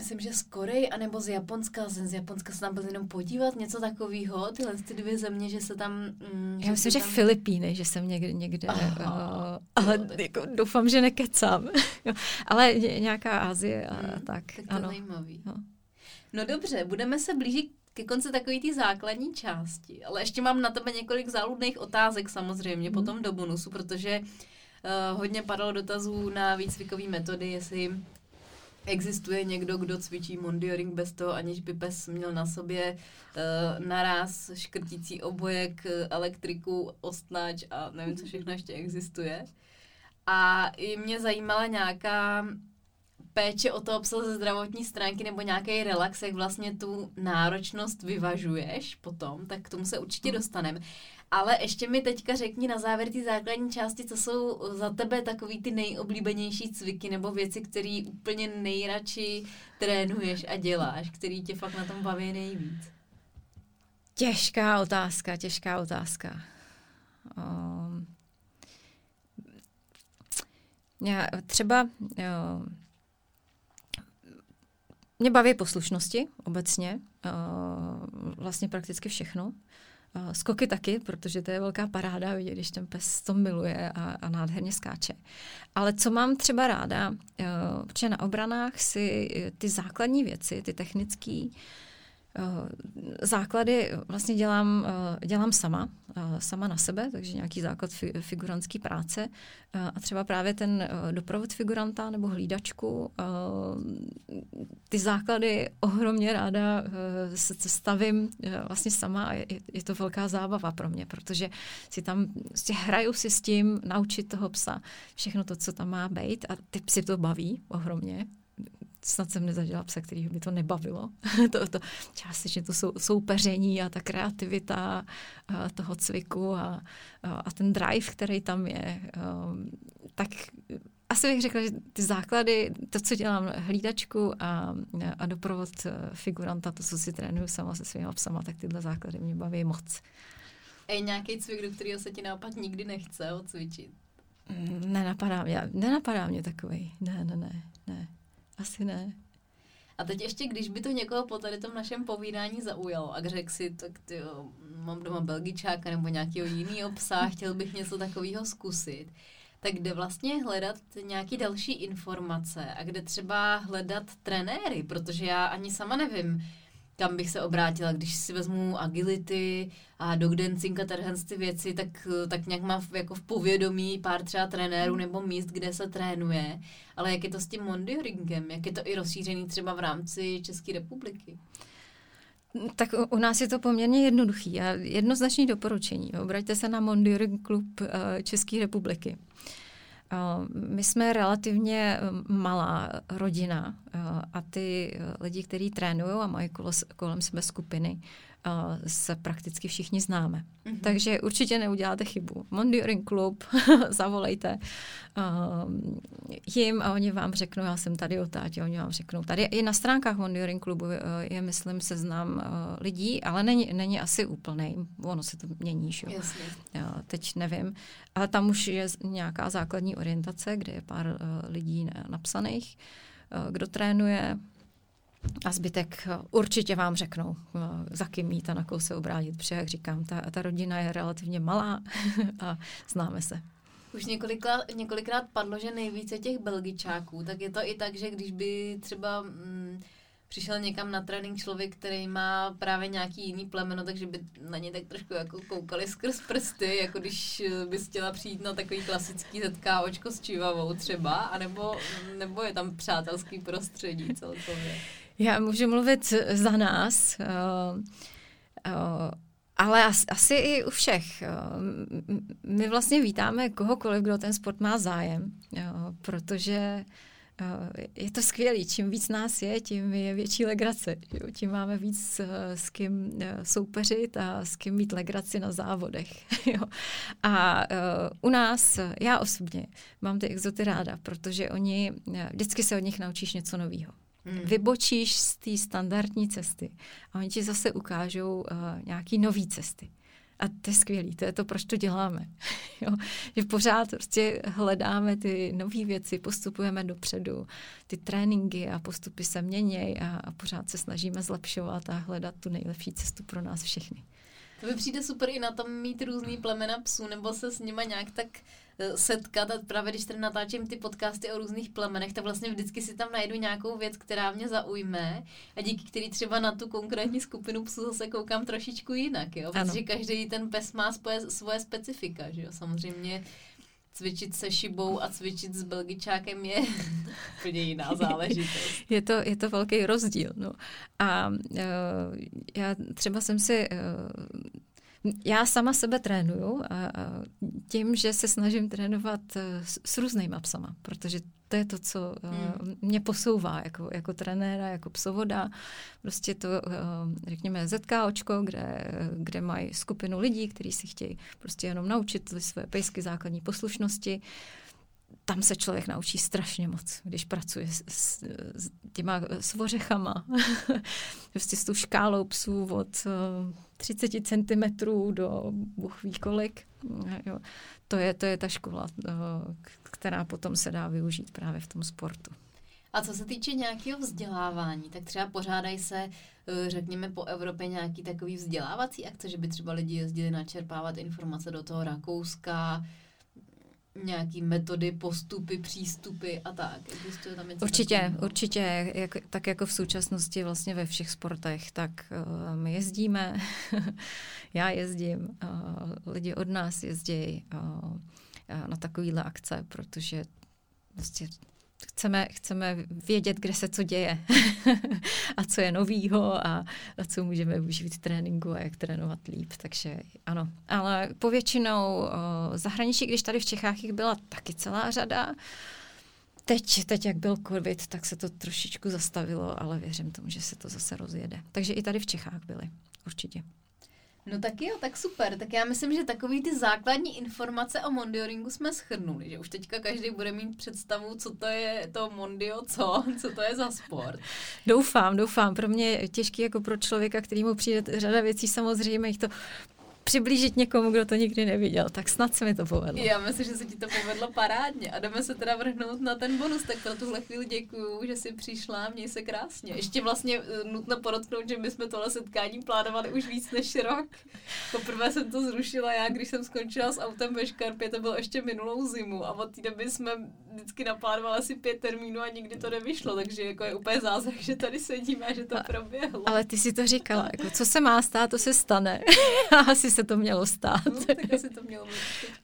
myslím, že z Koreji, anebo z Japonska. Z Japonska se tam byl jenom podívat, něco takového, tyhle ty dvě země, že se tam...
Mm, Já myslím, že tam... Filipíny, že jsem někde, někde Aha, uh, ale jo, tak... jako, doufám, že nekecám. ale nějaká Asie a hmm, tak.
Tak to ano. zajímavý. No. no dobře, budeme se blížit ke konci takové té základní části, ale ještě mám na tebe několik záludných otázek samozřejmě hmm. potom do bonusu, protože uh, hodně padalo dotazů na výcvikové metody, jestli existuje někdo, kdo cvičí mondioring bez toho, aniž by pes měl na sobě uh, naraz škrtící obojek, elektriku, ostnáč a nevím, co všechno ještě existuje. A i mě zajímala nějaká péče o toho psa ze zdravotní stránky nebo nějaký relax, jak vlastně tu náročnost vyvažuješ potom, tak k tomu se určitě dostaneme. Ale ještě mi teďka řekni na závěr ty základní části, co jsou za tebe takový ty nejoblíbenější cviky nebo věci, které úplně nejradši trénuješ a děláš, který tě fakt na tom baví nejvíc.
Těžká otázka, těžká otázka. Um, já třeba jo, mě baví poslušnosti obecně, uh, vlastně prakticky všechno. Uh, skoky taky, protože to je velká paráda vidět, když ten pes to miluje a, a nádherně skáče. Ale co mám třeba ráda, protože na obranách si ty základní věci, ty technické, Eh, základy vlastně dělám, eh, dělám sama, eh, sama na sebe, takže nějaký základ figurantské práce. A třeba právě ten doprovod figuranta nebo hlídačku, ty základy ohromně ráda se stavím vlastně sama a je, to velká zábava pro mě, protože si tam vlastně hraju si s tím, naučit toho psa všechno to, co tam má být a ty psy to baví ohromně, snad jsem nezažila psa, který by to nebavilo. to, to, částečně to sou, soupeření a ta kreativita a toho cviku a, a ten drive, který tam je. Um, tak asi bych řekla, že ty základy, to, co dělám hlídačku a, a doprovod eh, figuranta, to, co si trénuju sama se svými psama, tak tyhle základy mě baví moc.
A je nějaký cvik, do kterého se ti naopak nikdy nechce odcvičit?
Mm, nenapadá mě, nenapadá mě takový. Ne, ne, ne, ne. Asi ne.
A teď ještě, když by to někoho po tady tom našem povídání zaujalo a řekl si, tak ty mám doma belgičáka nebo nějakého jiného psa, chtěl bych něco takového zkusit, tak kde vlastně hledat nějaké další informace a kde třeba hledat trenéry, protože já ani sama nevím, kam bych se obrátila, když si vezmu agility a dog dancing a tyhle ty věci, tak, tak nějak mám v, jako v povědomí pár třeba trenérů nebo míst, kde se trénuje, ale jak je to s tím mondioringem, jak je to i rozšířený třeba v rámci České republiky?
Tak u nás je to poměrně jednoduchý a jednoznačný doporučení. Obraťte se na Mondioring klub eh, České republiky. My jsme relativně eh, malá rodina a ty lidi, kteří trénují a mají kolem sebe skupiny, se prakticky všichni známe. Mm-hmm. Takže určitě neuděláte chybu. Mondioring klub, zavolejte uh, jim a oni vám řeknou, já jsem tady o tátě, oni vám řeknou. Tady i na stránkách Mondioring klubu uh, je, myslím, seznam uh, lidí, ale není, není asi úplný. Ono se to mění, že?
Jasně.
Já teď nevím. Ale tam už je nějaká základní orientace, kde je pár uh, lidí napsaných, uh, kdo trénuje, a zbytek eh, určitě vám řeknou, eh, za kým mít a na koho se obrátit, protože, jak říkám, ta, ta rodina je relativně malá a známe se.
Už několikrát, několikrát padlo, že nejvíce těch belgičáků, tak je to i tak, že když by třeba mm, přišel někam na trénink člověk, který má právě nějaký jiný plemeno, takže by na ně tak trošku jako koukali skrz prsty, jako když eh, bys chtěla přijít na takový klasický očko s čivavou třeba, anebo, nebo je tam přátelský prostředí celkově.
Já můžu mluvit za nás, uh, uh, ale asi, i u všech. Uh, my vlastně vítáme kohokoliv, kdo ten sport má zájem, protože je to skvělé. Čím víc nás je, tím je větší legrace. Tím máme víc s kým soupeřit a s kým mít legraci na závodech. A u nás, já osobně, mám ty exoty ráda, protože oni, vždycky se od nich naučíš něco nového. Hmm. Vybočíš z té standardní cesty a oni ti zase ukážou uh, nějaký nové cesty. A to je skvělé, to je to, proč to děláme. jo? Že pořád prostě hledáme ty nové věci, postupujeme dopředu, ty tréninky a postupy se mění a, a pořád se snažíme zlepšovat a hledat tu nejlepší cestu pro nás všechny.
To mi přijde super i na tom mít různý plemena psů, nebo se s nima nějak tak eh, setkat a právě když tady natáčím ty podcasty o různých plemenech, tak vlastně vždycky si tam najdu nějakou věc, která mě zaujme a díky který třeba na tu konkrétní skupinu psů zase koukám trošičku jinak, jo? Protože každý ten pes má svoje, svoje specifika, že jo? Samozřejmě cvičit se šibou a cvičit s belgičákem je úplně jiná záležitost.
Je to, je to velký rozdíl. No. A uh, já třeba jsem si uh, já sama sebe trénuju a, a tím, že se snažím trénovat eh, s, s různýma psama, protože to je to, co eh, hmm. mě posouvá jako, jako trenéra, jako psovoda. Prostě to, eh, řekněme, ZKOčko, kde, kde mají skupinu lidí, kteří si chtějí prostě jenom naučit své pejsky základní poslušnosti tam se člověk naučí strašně moc, když pracuje s, s, s těma svořechama, prostě s tou škálou psů od 30 eh, cm do bůh ví kolik. Jo. To, je, to je ta škola, eh, která potom se dá využít právě v tom sportu.
A co se týče nějakého vzdělávání, tak třeba pořádají se, eh, řekněme, po Evropě nějaký takový vzdělávací akce, že by třeba lidi jezdili načerpávat informace do toho Rakouska, nějaký metody, postupy, přístupy a tak. Existuje tam něco
Určitě, takového? určitě. Jak, tak jako v současnosti vlastně ve všech sportech, tak uh, my jezdíme, já jezdím, uh, lidi od nás jezdí uh, na takovýhle akce, protože vlastně chceme, chceme vědět, kde se co děje a co je novýho a, a co můžeme využít v tréninku a jak trénovat líp. Takže ano, ale povětšinou o, zahraničí, když tady v Čechách jich byla taky celá řada, Teď, teď, jak byl covid, tak se to trošičku zastavilo, ale věřím tomu, že se to zase rozjede. Takže i tady v Čechách byly, určitě.
No tak jo, tak super. Tak já myslím, že takový ty základní informace o mondioringu jsme schrnuli, že už teďka každý bude mít představu, co to je to mondio, co, co to je za sport.
Doufám, doufám. Pro mě je těžký jako pro člověka, který mu přijde řada věcí samozřejmě, to přiblížit někomu, kdo to nikdy neviděl. Tak snad se mi to povedlo.
Já myslím, že se ti to povedlo parádně. A jdeme se teda vrhnout na ten bonus. Tak pro tuhle chvíli děkuju, že jsi přišla. Měj se krásně. Ještě vlastně eh, nutno podotknout, že my jsme tohle setkání plánovali už víc než rok. Poprvé jsem to zrušila já, když jsem skončila s autem ve Škarpě, to bylo ještě minulou zimu. A od té doby jsme vždycky naplánovali asi pět termínů a nikdy to nevyšlo. Takže jako je úplně zázrak, že tady sedíme a že to proběhlo.
Ale ty si to říkala, jako co se má stát, to se stane. asi se to mělo stát.
No, tak asi to mělo být.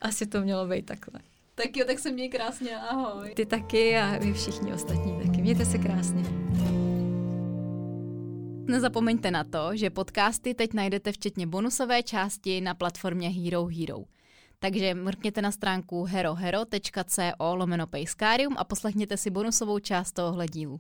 Asi to mělo být takhle.
Tak jo, tak se měj krásně, ahoj.
Ty taky a vy všichni ostatní taky. Mějte se krásně.
Nezapomeňte na to, že podcasty teď najdete včetně bonusové části na platformě Hero Hero. Takže mrkněte na stránku herohero.co lomeno a poslechněte si bonusovou část tohohle dílu.